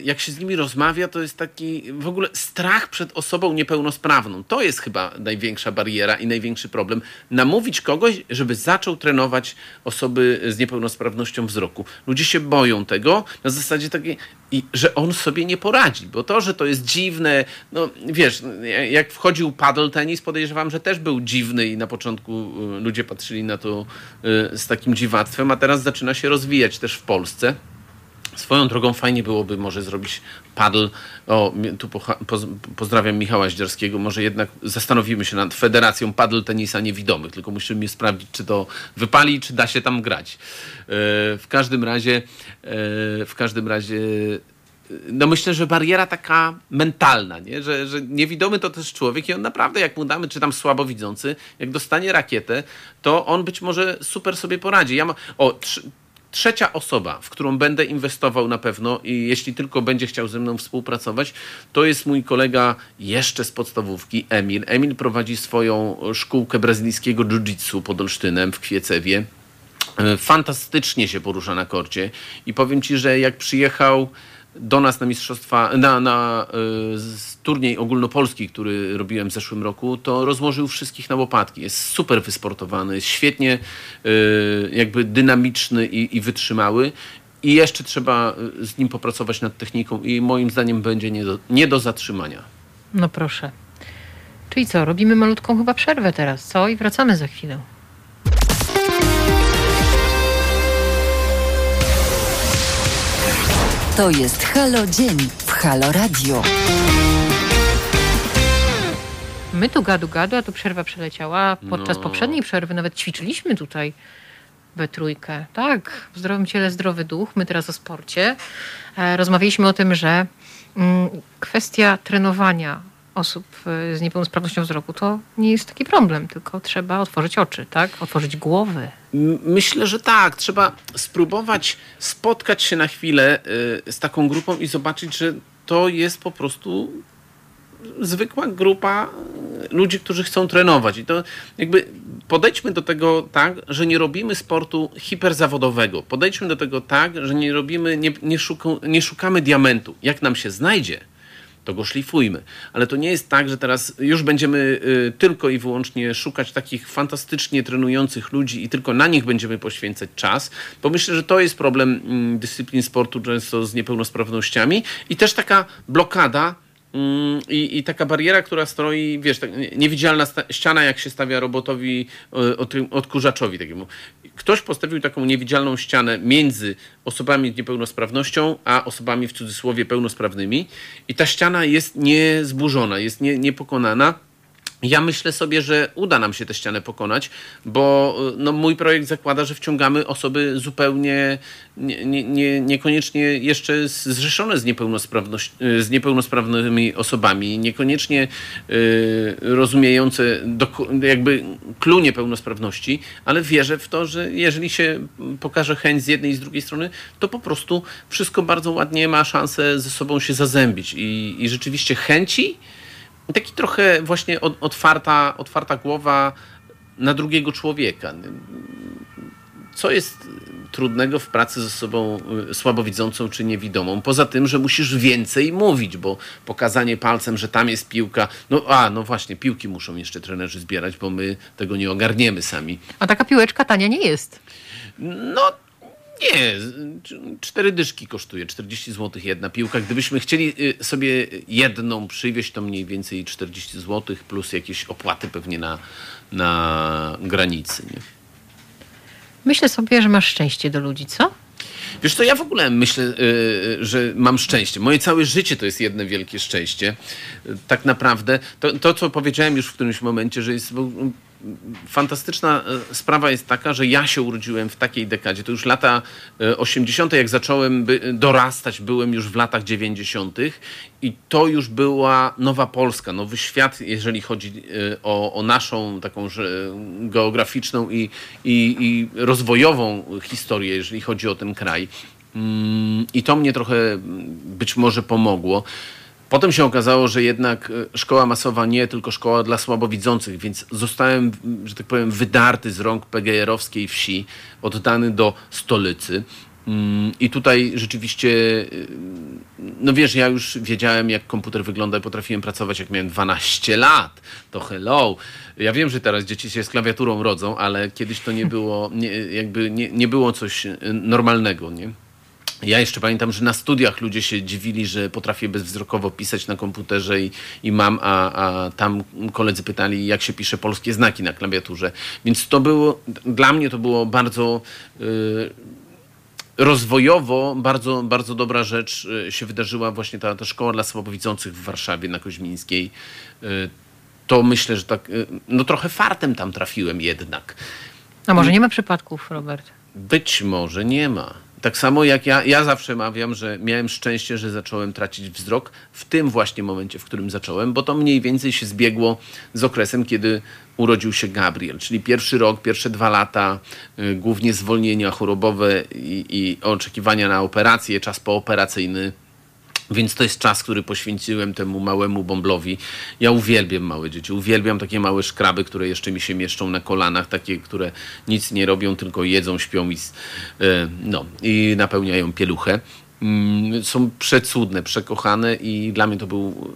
Speaker 3: jak się z nimi rozmawia, to jest taki w ogóle strach przed osobą niepełnosprawną. To jest chyba największa bariera i największy problem. Namówić kogoś, żeby zaczął trenować osoby z niepełnosprawnością wzroku. Ludzie się boją tego na zasadzie takiej, że on sobie nie poradzi, bo to, że to jest dziwne, no wiesz, jak wchodził paddle tenis, podejrzewam, że też był dziwny i na początku y, ludzie patrzyli na to y, z takim dziwactwem, a teraz zaczyna się rozwijać też w Polsce. Swoją drogą fajnie byłoby może zrobić paddle. O, tu po, po, pozdrawiam Michała Ździerskiego. Może jednak zastanowimy się nad Federacją Paddle Tenisa Niewidomych, tylko musimy sprawdzić, czy to wypali, czy da się tam grać. E, w każdym razie, e, w każdym razie no myślę, że bariera taka mentalna, nie? Że, że niewidomy to też człowiek i on naprawdę, jak mu damy, czy tam słabowidzący, jak dostanie rakietę, to on być może super sobie poradzi. Ja ma, o, tr, trzecia osoba, w którą będę inwestował na pewno i jeśli tylko będzie chciał ze mną współpracować, to jest mój kolega jeszcze z podstawówki, Emil. Emil prowadzi swoją szkółkę brazylijskiego jiu-jitsu pod Olsztynem w Kwiecewie. E, fantastycznie się porusza na korcie i powiem ci, że jak przyjechał do nas na mistrzostwa, na, na y, turniej ogólnopolski, który robiłem w zeszłym roku, to rozłożył wszystkich na łopatki. Jest super wysportowany, jest świetnie y, jakby dynamiczny i, i wytrzymały. I jeszcze trzeba z nim popracować nad techniką i moim zdaniem będzie nie do, nie do zatrzymania.
Speaker 2: No proszę. Czyli co, robimy malutką chyba przerwę teraz, co? I wracamy za chwilę.
Speaker 4: To jest Halo Dzień w Halo Radio.
Speaker 2: My tu gadu gadu, a tu przerwa przeleciała. Podczas
Speaker 3: No.
Speaker 2: poprzedniej przerwy nawet ćwiczyliśmy tutaj we trójkę. Tak, w zdrowym ciele zdrowy duch. My teraz o sporcie. E, Rozmawialiśmy o tym, że mm, kwestia trenowania osób e, z niepełnosprawnością wzroku to nie jest taki problem, tylko trzeba otworzyć oczy, tak? Otworzyć głowy.
Speaker 3: Myślę, że tak. Trzeba spróbować spotkać się na chwilę y, z taką grupą i zobaczyć, że to jest po prostu zwykła grupa y, ludzi, którzy chcą trenować. I to jakby podejdźmy do tego tak, że nie robimy sportu hiperzawodowego. Podejdźmy do tego tak, że nie robimy, nie, nie, szuką, nie szukamy diamentu. Jak nam się znajdzie, to go szlifujmy. Ale to nie jest tak, że teraz już będziemy y, tylko i wyłącznie szukać takich fantastycznie trenujących ludzi i tylko na nich będziemy poświęcać czas, bo myślę, że to jest problem mm, dyscyplin sportu często z niepełnosprawnościami i też taka blokada mm, i, I taka bariera, która stoi, wiesz, tak, nie- niewidzialna ściana, jak się stawia robotowi, y, od- odkurzaczowi takiemu. Ktoś postawił taką niewidzialną ścianę między osobami z niepełnosprawnością, a osobami w cudzysłowie pełnosprawnymi. I ta ściana jest niezburzona, jest nie, niepokonana. Ja myślę sobie, że uda nam się tę ścianę pokonać, bo y, no, mój projekt zakłada, że wciągamy osoby zupełnie nie, nie, nie, niekoniecznie jeszcze zrzeszone z, niepełnosprawność, y, z niepełnosprawnymi osobami, niekoniecznie y, rozumiejące doku- jakby clue niepełnosprawności, ale wierzę w to, że jeżeli się pokaże chęć z jednej i z drugiej strony, to po prostu wszystko bardzo ładnie ma szansę ze sobą się zazębić. I, i rzeczywiście chęci taki trochę właśnie otwarta, otwarta głowa na drugiego człowieka. Co jest trudnego w pracy ze sobą y, słabowidzącą czy niewidomą? Poza tym, że musisz więcej mówić, bo pokazanie palcem, że tam jest piłka, no a, no właśnie, piłki muszą jeszcze trenerzy zbierać, bo my tego nie ogarniemy sami.
Speaker 2: A taka piłeczka tania nie jest.
Speaker 3: No nie, cztery dyszki kosztuje, 40 zł jedna piłka. Gdybyśmy chcieli y, sobie jedną przywieźć, to mniej więcej 40 zł plus jakieś opłaty pewnie na, na granicy. Nie?
Speaker 2: Myślę sobie, że masz szczęście do ludzi, co?
Speaker 3: Wiesz co, ja w ogóle myślę, y, że mam szczęście. Moje całe życie to jest jedno wielkie szczęście. Y, Tak naprawdę to, to co powiedziałem już w którymś momencie, że jest fantastyczna y, sprawa jest taka, że ja się urodziłem w takiej dekadzie. To już lata y, 80., jak zacząłem dorastać, byłem już w latach 90. i to już była nowa Polska, nowy świat, jeżeli chodzi y, o, o naszą taką geograficzną i, i, i rozwojową historię, jeżeli chodzi o ten kraj. Mm, I to mnie trochę być może pomogło. Potem się okazało, że jednak e, szkoła masowa nie tylko szkoła dla słabowidzących, więc zostałem, że tak powiem, wydarty z rąk PGR-owskiej wsi, oddany do stolicy. Mm, I tutaj rzeczywiście, y, no wiesz, ja już wiedziałem, jak komputer wygląda i potrafiłem pracować, jak miałem 12 lat. To hello. Ja wiem, że teraz dzieci się z klawiaturą rodzą, ale kiedyś to nie było, nie, jakby nie, nie było coś normalnego, nie? Ja jeszcze pamiętam, że na studiach ludzie się dziwili, że potrafię bezwzrokowo pisać na komputerze i, i mam, a, a tam koledzy pytali, jak się pisze polskie znaki na klawiaturze. Więc to było, dla mnie to było bardzo y, rozwojowo, bardzo, bardzo dobra rzecz y, się wydarzyła właśnie ta, ta szkoła dla słabowidzących w Warszawie na Koźmińskiej. Y, to myślę, że tak, y, no trochę fartem tam trafiłem jednak.
Speaker 2: A może nie ma przypadków, Robert?
Speaker 3: Być może nie ma. Tak samo jak ja, ja zawsze mawiam, że miałem szczęście, że zacząłem tracić wzrok w tym właśnie momencie, w którym zacząłem, bo to mniej więcej się zbiegło z okresem, kiedy urodził się Gabriel, czyli pierwszy rok, pierwsze dwa lata, y, głównie zwolnienia chorobowe i, i oczekiwania na operację, czas pooperacyjny. Więc to jest czas, który poświęciłem temu małemu bąblowi. Ja uwielbiam małe dzieci, uwielbiam takie małe szkraby, które jeszcze mi się mieszczą na kolanach, takie, które nic nie robią, tylko jedzą, śpią i, e, no, i napełniają pieluchę. Mm, Są przecudne, przekochane i dla mnie to był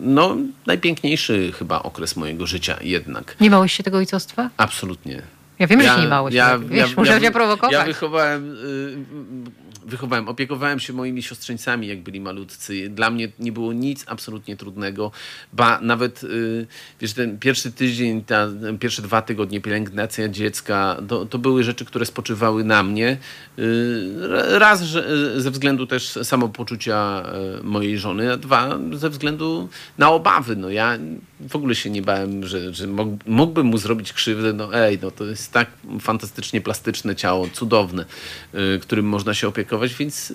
Speaker 3: no, najpiękniejszy chyba okres mojego życia jednak.
Speaker 2: Nie bałeś się tego ojcostwa?
Speaker 3: Absolutnie
Speaker 2: Ja wiem, że się nie bałeś.
Speaker 3: Ja,
Speaker 2: tak, wiesz, muszę cię prowokować.
Speaker 3: Ja wychowałem, y, wychowałem, opiekowałem się moimi siostrzeńcami, jak byli malutcy. Dla mnie nie było nic absolutnie trudnego, ba nawet, y, wiesz, ten pierwszy tydzień, ta, pierwsze dwa tygodnie pielęgnacja dziecka, to, to były rzeczy, które spoczywały na mnie. Y, raz że, ze względu też samopoczucia mojej żony, a dwa ze względu na obawy. No ja w ogóle się nie bałem, że, że mógłbym mu zrobić krzywdę. No ej, no to jest tak fantastycznie plastyczne ciało, cudowne, którym można się opiekować, więc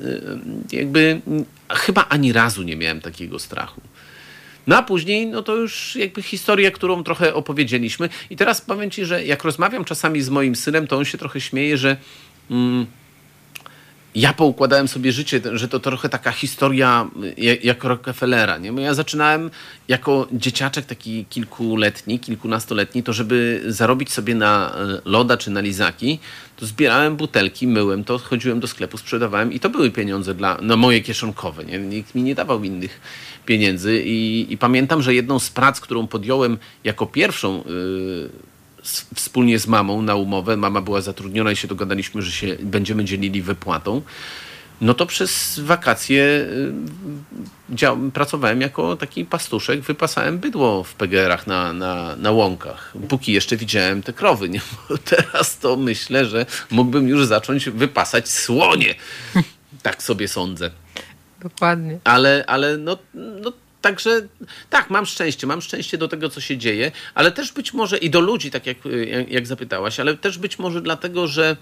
Speaker 3: jakby chyba ani razu nie miałem takiego strachu. No a później, no to już jakby historia, którą trochę opowiedzieliśmy. I teraz powiem Ci, że jak rozmawiam czasami z moim synem, to on się trochę śmieje, że mm, ja poukładałem sobie życie, że to trochę taka historia jak Rockefellera. Nie? Ja zaczynałem jako dzieciaczek taki kilkuletni, kilkunastoletni, to żeby zarobić sobie na e, loda czy na lizaki, to zbierałem butelki, myłem to, chodziłem do sklepu, sprzedawałem i to były pieniądze dla, no moje kieszonkowe. Nie? Nikt mi nie dawał innych pieniędzy i, i pamiętam, że jedną z prac, którą podjąłem jako pierwszą yy, wspólnie z mamą na umowę. Mama była zatrudniona i się dogadaliśmy, że się będziemy dzielili wypłatą. No to przez wakacje y, dział, pracowałem jako taki pastuszek, wypasałem bydło w PGR-ach na, na, na łąkach. Póki jeszcze widziałem te krowy. Nie? Teraz to myślę, że mógłbym już zacząć wypasać słonie. Tak sobie sądzę.
Speaker 2: Dokładnie.
Speaker 3: Ale, ale no, no Także tak, mam szczęście, mam szczęście do tego, co się dzieje, ale też być może i do ludzi, tak jak, jak, zapytałaś, ale też być może dlatego, że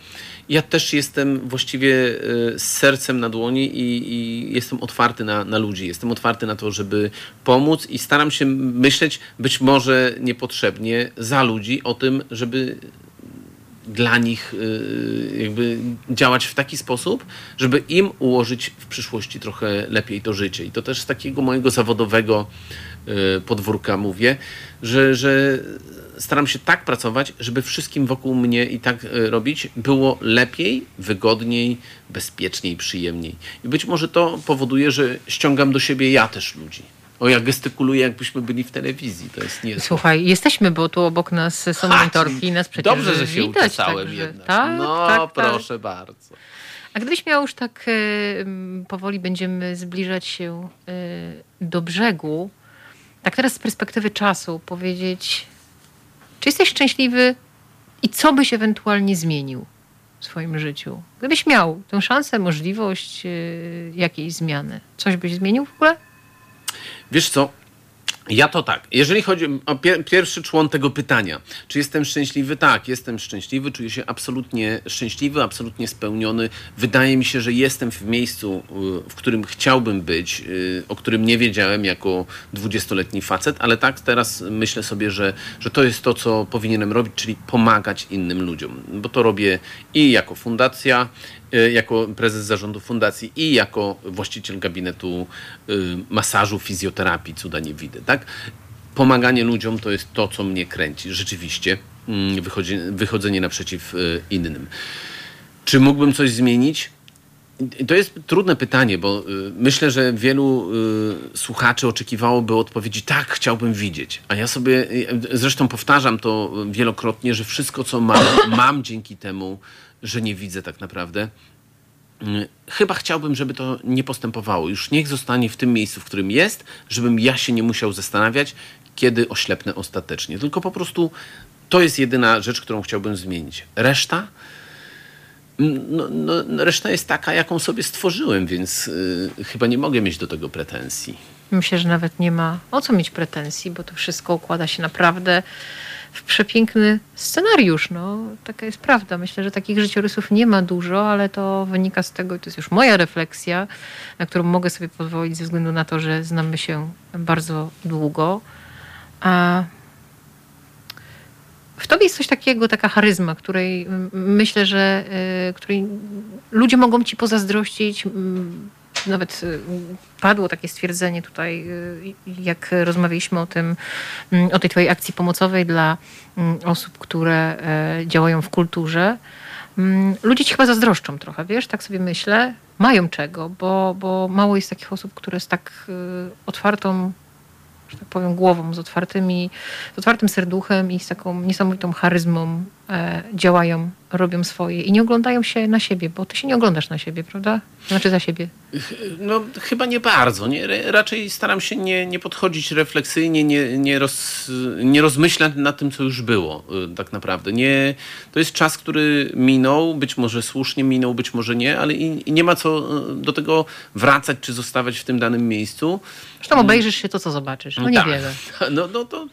Speaker 3: ja też jestem właściwie e, z sercem na dłoni i, i jestem otwarty na, na ludzi, jestem otwarty na to, żeby pomóc i staram się myśleć być może niepotrzebnie za ludzi o tym, żeby dla nich y, jakby działać w taki sposób, żeby im ułożyć w przyszłości trochę lepiej to życie. I to też z takiego mojego zawodowego y, podwórka mówię, że, że staram się tak pracować, żeby wszystkim wokół mnie i tak y, robić było lepiej, wygodniej, bezpieczniej, przyjemniej. I być może to powoduje, że ściągam do siebie ja też ludzi. O, ja gestykuluję, jakbyśmy byli w telewizji. To jest nie.
Speaker 2: Słuchaj, jesteśmy, bo tu obok nas są monitorki, nas przecież
Speaker 3: Dobrze, że się
Speaker 2: widać,
Speaker 3: uczesałem także, jednak. Tak, no, tak, tak. proszę tak. bardzo.
Speaker 2: A gdybyś miał już tak y, powoli będziemy zbliżać się y, do brzegu, tak teraz z perspektywy czasu powiedzieć, czy jesteś szczęśliwy i co byś ewentualnie zmienił w swoim życiu? Gdybyś miał tę szansę, możliwość y, jakiejś zmiany, coś byś zmienił w ogóle?
Speaker 3: Wiesz co? Ja to tak. Jeżeli chodzi o pier pierwszy człon tego pytania, czy jestem szczęśliwy? Tak, jestem szczęśliwy, czuję się absolutnie szczęśliwy, absolutnie spełniony. Wydaje mi się, że jestem w miejscu, y, w którym chciałbym być, y, o którym nie wiedziałem jako dwudziestoletni facet, ale tak teraz myślę sobie, że, że to jest to, co powinienem robić, czyli pomagać innym ludziom, bo to robię i jako fundacja, jako prezes zarządu fundacji i jako właściciel gabinetu y, masażu, fizjoterapii, cuda nie widzę, tak? Pomaganie ludziom to jest to, co mnie kręci, rzeczywiście. Mm, wychodzenie naprzeciw y, innym. Czy mógłbym coś zmienić? To jest trudne pytanie, bo myślę, że wielu słuchaczy oczekiwałoby odpowiedzi tak, chciałbym widzieć. A ja sobie, zresztą powtarzam to wielokrotnie, że wszystko, co mam, mam dzięki temu, że nie widzę tak naprawdę. Mm, chyba chciałbym, żeby to nie postępowało. Już niech zostanie w tym miejscu, w którym jest, żebym ja się nie musiał zastanawiać, kiedy oślepnę ostatecznie. Tylko po prostu to jest jedyna rzecz, którą chciałbym zmienić. Reszta. Mm, no, no, reszta jest taka, jaką sobie stworzyłem, więc yy, chyba nie mogę mieć do tego pretensji.
Speaker 2: Myślę, że nawet nie ma o co mieć pretensji, bo to wszystko układa się naprawdę przepiękny scenariusz. No, taka jest prawda. Myślę, że takich życiorysów nie ma dużo, ale to wynika z tego, i to jest już moja refleksja, na którą mogę sobie pozwolić ze względu na to, że znamy się bardzo długo. A w tobie jest coś takiego, taka charyzma, której myślę, że y, której ludzie mogą ci pozazdrościć nawet y, padło takie stwierdzenie tutaj, y, jak rozmawialiśmy o tym, mm, o tej twojej akcji pomocowej dla mm, osób, które e, działają w kulturze. Mm, ludzie ci chyba zazdroszczą trochę, wiesz, tak sobie myślę. Mają czego, bo, bo mało jest takich osób, które z tak y, otwartą że tak powiem, głową, z, otwartymi, z otwartym serduchem i z taką niesamowitą charyzmą działają, robią swoje i nie oglądają się na siebie, bo ty się nie oglądasz na siebie, prawda? Znaczy za siebie.
Speaker 3: No, chyba nie bardzo. Nie? Raczej staram się nie, nie podchodzić refleksyjnie, nie, nie, roz, nie rozmyślać nad tym, co już było y, tak naprawdę. Nie, to jest czas, który minął, być może słusznie minął, być może nie, ale i, i nie ma co y, do tego wracać czy zostawać w tym danym miejscu.
Speaker 2: Zresztą obejrzysz się to, co zobaczysz. No niewiele.
Speaker 3: Tak. No, no to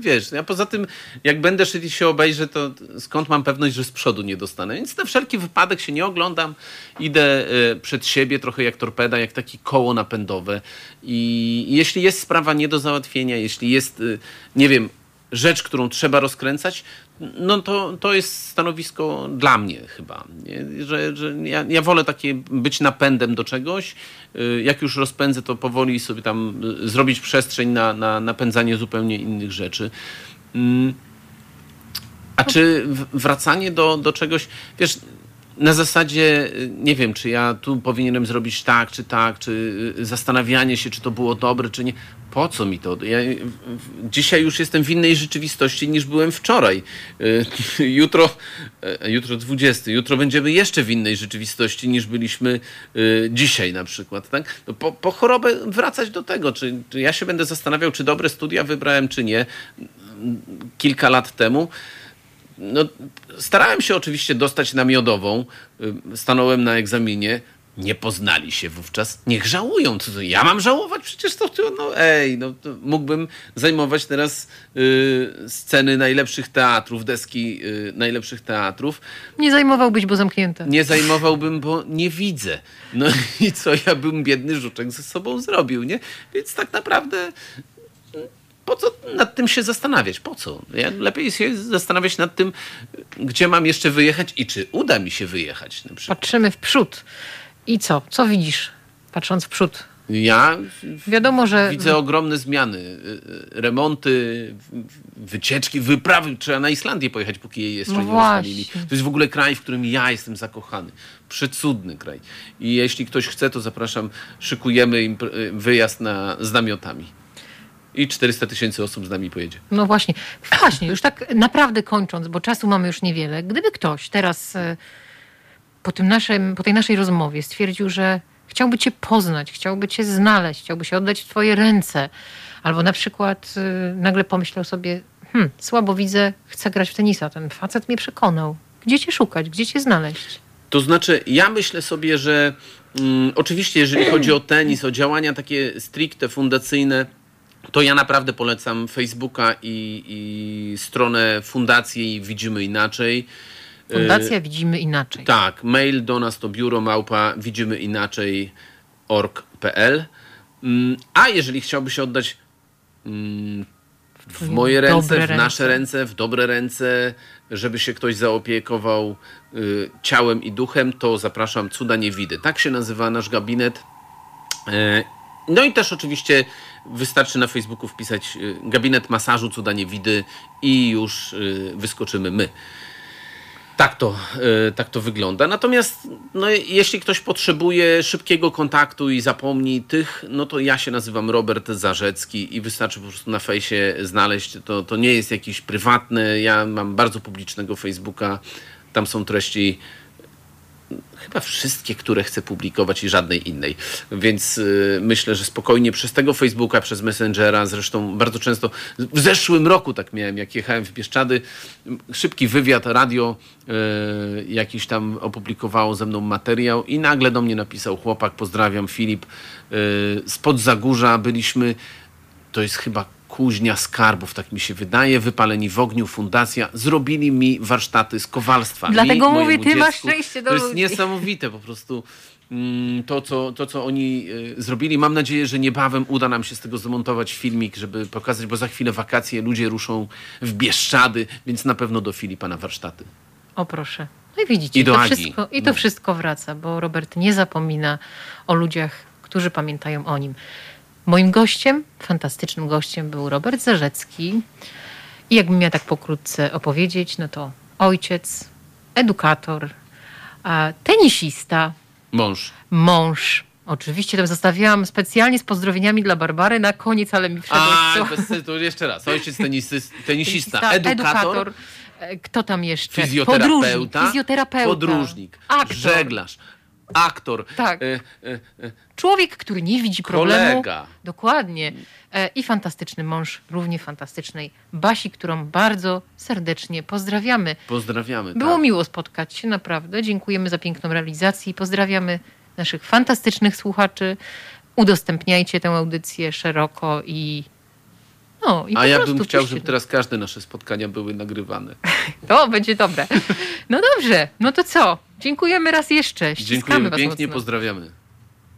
Speaker 3: wiesz, ja poza tym, jak będę szedł i się obejrzę, to skąd mam pewność, że z przodu nie dostanę? Więc na wszelki wypadek się nie oglądam, idę e, przed siebie trochę jak torpeda, jak takie koło napędowe. I jeśli jest sprawa nie do załatwienia, jeśli jest, e, nie wiem, rzecz, którą trzeba rozkręcać, no to, to jest stanowisko dla mnie chyba. Nie? Że, że ja, ja wolę takie być napędem do czegoś. Y, Jak już rozpędzę, to powoli sobie tam y, zrobić przestrzeń na, na napędzanie zupełnie innych rzeczy. Mm. A czy wracanie do, do czegoś, wiesz, na zasadzie, nie wiem, czy ja tu powinienem zrobić tak, czy tak, czy y, zastanawianie się, czy to było dobre, czy nie. Po co mi to? Ja y, dzisiaj już jestem w innej rzeczywistości niż byłem wczoraj. Y, Jutro, jutro 20, jutro będziemy jeszcze w innej rzeczywistości niż byliśmy dzisiaj na przykład. Tak? No po, po chorobę wracać do tego, czy, czy ja się będę zastanawiał, czy dobre studia wybrałem, czy nie kilka lat temu. No, starałem się oczywiście dostać na miodową. Y, Stanąłem na egzaminie. Nie poznali się wówczas. Niech żałują. Co ja mam żałować? Przecież to, no ej, no, mógłbym zajmować teraz y, sceny najlepszych teatrów, deski y, najlepszych teatrów.
Speaker 2: Nie zajmowałbyś, bo zamknięte.
Speaker 3: Nie zajmowałbym, bo nie widzę. No i co ja bym biedny żuczek ze sobą zrobił, nie? Więc tak naprawdę po co nad tym się zastanawiać? Po co? Ja lepiej się zastanawiać nad tym, gdzie mam jeszcze wyjechać i czy uda mi się wyjechać na przykład.
Speaker 2: Patrzymy w przód. I co? Co widzisz, patrząc w przód?
Speaker 3: Ja
Speaker 2: Wiadomo, że
Speaker 3: widzę ogromne zmiany. y, y, Remonty, wycieczki, wyprawy. Trzeba na Islandię pojechać, póki jej jeszcze
Speaker 2: No
Speaker 3: nie ustalili. To jest w ogóle kraj, w którym ja jestem zakochany. Przecudny kraj. I jeśli ktoś chce, to zapraszam. Szykujemy im y, wyjazd na, z namiotami. I 400 tysięcy osób z nami pojedzie.
Speaker 2: No właśnie, właśnie, już tak naprawdę kończąc, bo czasu mamy już niewiele. Gdyby ktoś teraz e, po, tym naszym, po tej naszej rozmowie stwierdził, że chciałby cię poznać, chciałby cię znaleźć, chciałby się oddać w twoje ręce, albo na przykład e, nagle pomyślał sobie, hm, słabo widzę, chcę grać w tenisa, ten facet mnie przekonał. Gdzie cię szukać, gdzie cię znaleźć?
Speaker 3: To znaczy, ja myślę sobie, że mm, oczywiście, jeżeli chodzi o tenis, o działania takie stricte fundacyjne, to ja naprawdę polecam Facebooka i, i stronę fundacji Widzimy Inaczej.
Speaker 2: Fundacja widzimy inaczej.
Speaker 3: Tak, mail do nas to biuro małpa widzimy inaczej org.pl. Mm, A jeżeli chciałby się oddać mm, w moje ręce,
Speaker 2: dobre
Speaker 3: w nasze
Speaker 2: ręce.
Speaker 3: ręce, w dobre ręce, żeby się ktoś zaopiekował y, ciałem i duchem, to zapraszam Cuda Niewidy. Tak się nazywa nasz gabinet. E, No i też oczywiście wystarczy na Facebooku wpisać y, gabinet masażu Cuda Niewidy i już y, wyskoczymy my. Tak to, e, tak to wygląda. Natomiast no, jeśli ktoś potrzebuje szybkiego kontaktu i zapomni tych, no to ja się nazywam Robert Zarzecki i wystarczy po prostu na fejsie znaleźć. To, to nie jest jakiś prywatny. Ja mam bardzo publicznego Facebooka. Tam są treści chyba wszystkie, które chcę publikować i żadnej innej. Więc y, myślę, że spokojnie przez tego Facebooka, przez Messengera, zresztą bardzo często w zeszłym roku tak miałem, jak jechałem w Bieszczady, szybki wywiad, radio y, jakiś tam opublikowało ze mną materiał i nagle do mnie napisał chłopak, pozdrawiam Filip, y, spod Zagórza byliśmy, to jest chyba Kuźnia Skarbów, tak mi się wydaje, Wypaleni w ogniu, fundacja, zrobili mi warsztaty z kowalstwa.
Speaker 2: Dlatego
Speaker 3: mi,
Speaker 2: mówię, ty masz szczęście do
Speaker 3: To jest
Speaker 2: ludzi.
Speaker 3: niesamowite po prostu mm, to, co, to, co oni y, zrobili. Mam nadzieję, że niebawem uda nam się z tego zmontować filmik, żeby pokazać, bo za chwilę wakacje, ludzie ruszą w Bieszczady, więc na pewno do Filipa na warsztaty.
Speaker 2: O proszę. No i widzicie,
Speaker 3: I do
Speaker 2: to
Speaker 3: Agi.
Speaker 2: wszystko, i to
Speaker 3: No.
Speaker 2: wszystko wraca, bo Robert nie zapomina o ludziach, którzy pamiętają o nim. Moim gościem, fantastycznym gościem był Robert Zarzecki. I jakbym miała tak pokrótce opowiedzieć, no to ojciec, edukator, tenisista,
Speaker 3: Mąż.
Speaker 2: mąż. Oczywiście to zostawiłam specjalnie z pozdrowieniami dla Barbary na koniec, ale mi wszedłeś
Speaker 3: A, bez to jeszcze raz. Ojciec tenisy, tenisista, edukator.
Speaker 2: E, Kto tam jeszcze?
Speaker 3: Fizjoterapeuta,
Speaker 2: Podróżnik, fizjoterapeuta
Speaker 3: podróżnik
Speaker 2: aktor.
Speaker 3: żeglarz, aktor,
Speaker 2: Tak.
Speaker 3: e, e, e,
Speaker 2: Człowiek, który nie widzi problemu.
Speaker 3: Kolega.
Speaker 2: Dokładnie. E, I fantastyczny mąż równie fantastycznej Basi, którą bardzo serdecznie pozdrawiamy.
Speaker 3: pozdrawiamy.
Speaker 2: Było
Speaker 3: tak.
Speaker 2: miło spotkać się, naprawdę. Dziękujemy za piękną realizację. Pozdrawiamy naszych fantastycznych słuchaczy. Udostępniajcie tę audycję szeroko i. No,
Speaker 3: A ja bym chciał, żeby teraz każde nasze spotkania były nagrywane.
Speaker 2: To będzie dobre. No dobrze, no to co? Dziękujemy raz jeszcze. Ściskamy
Speaker 3: Dziękujemy pięknie,
Speaker 2: mocno.
Speaker 3: pozdrawiamy.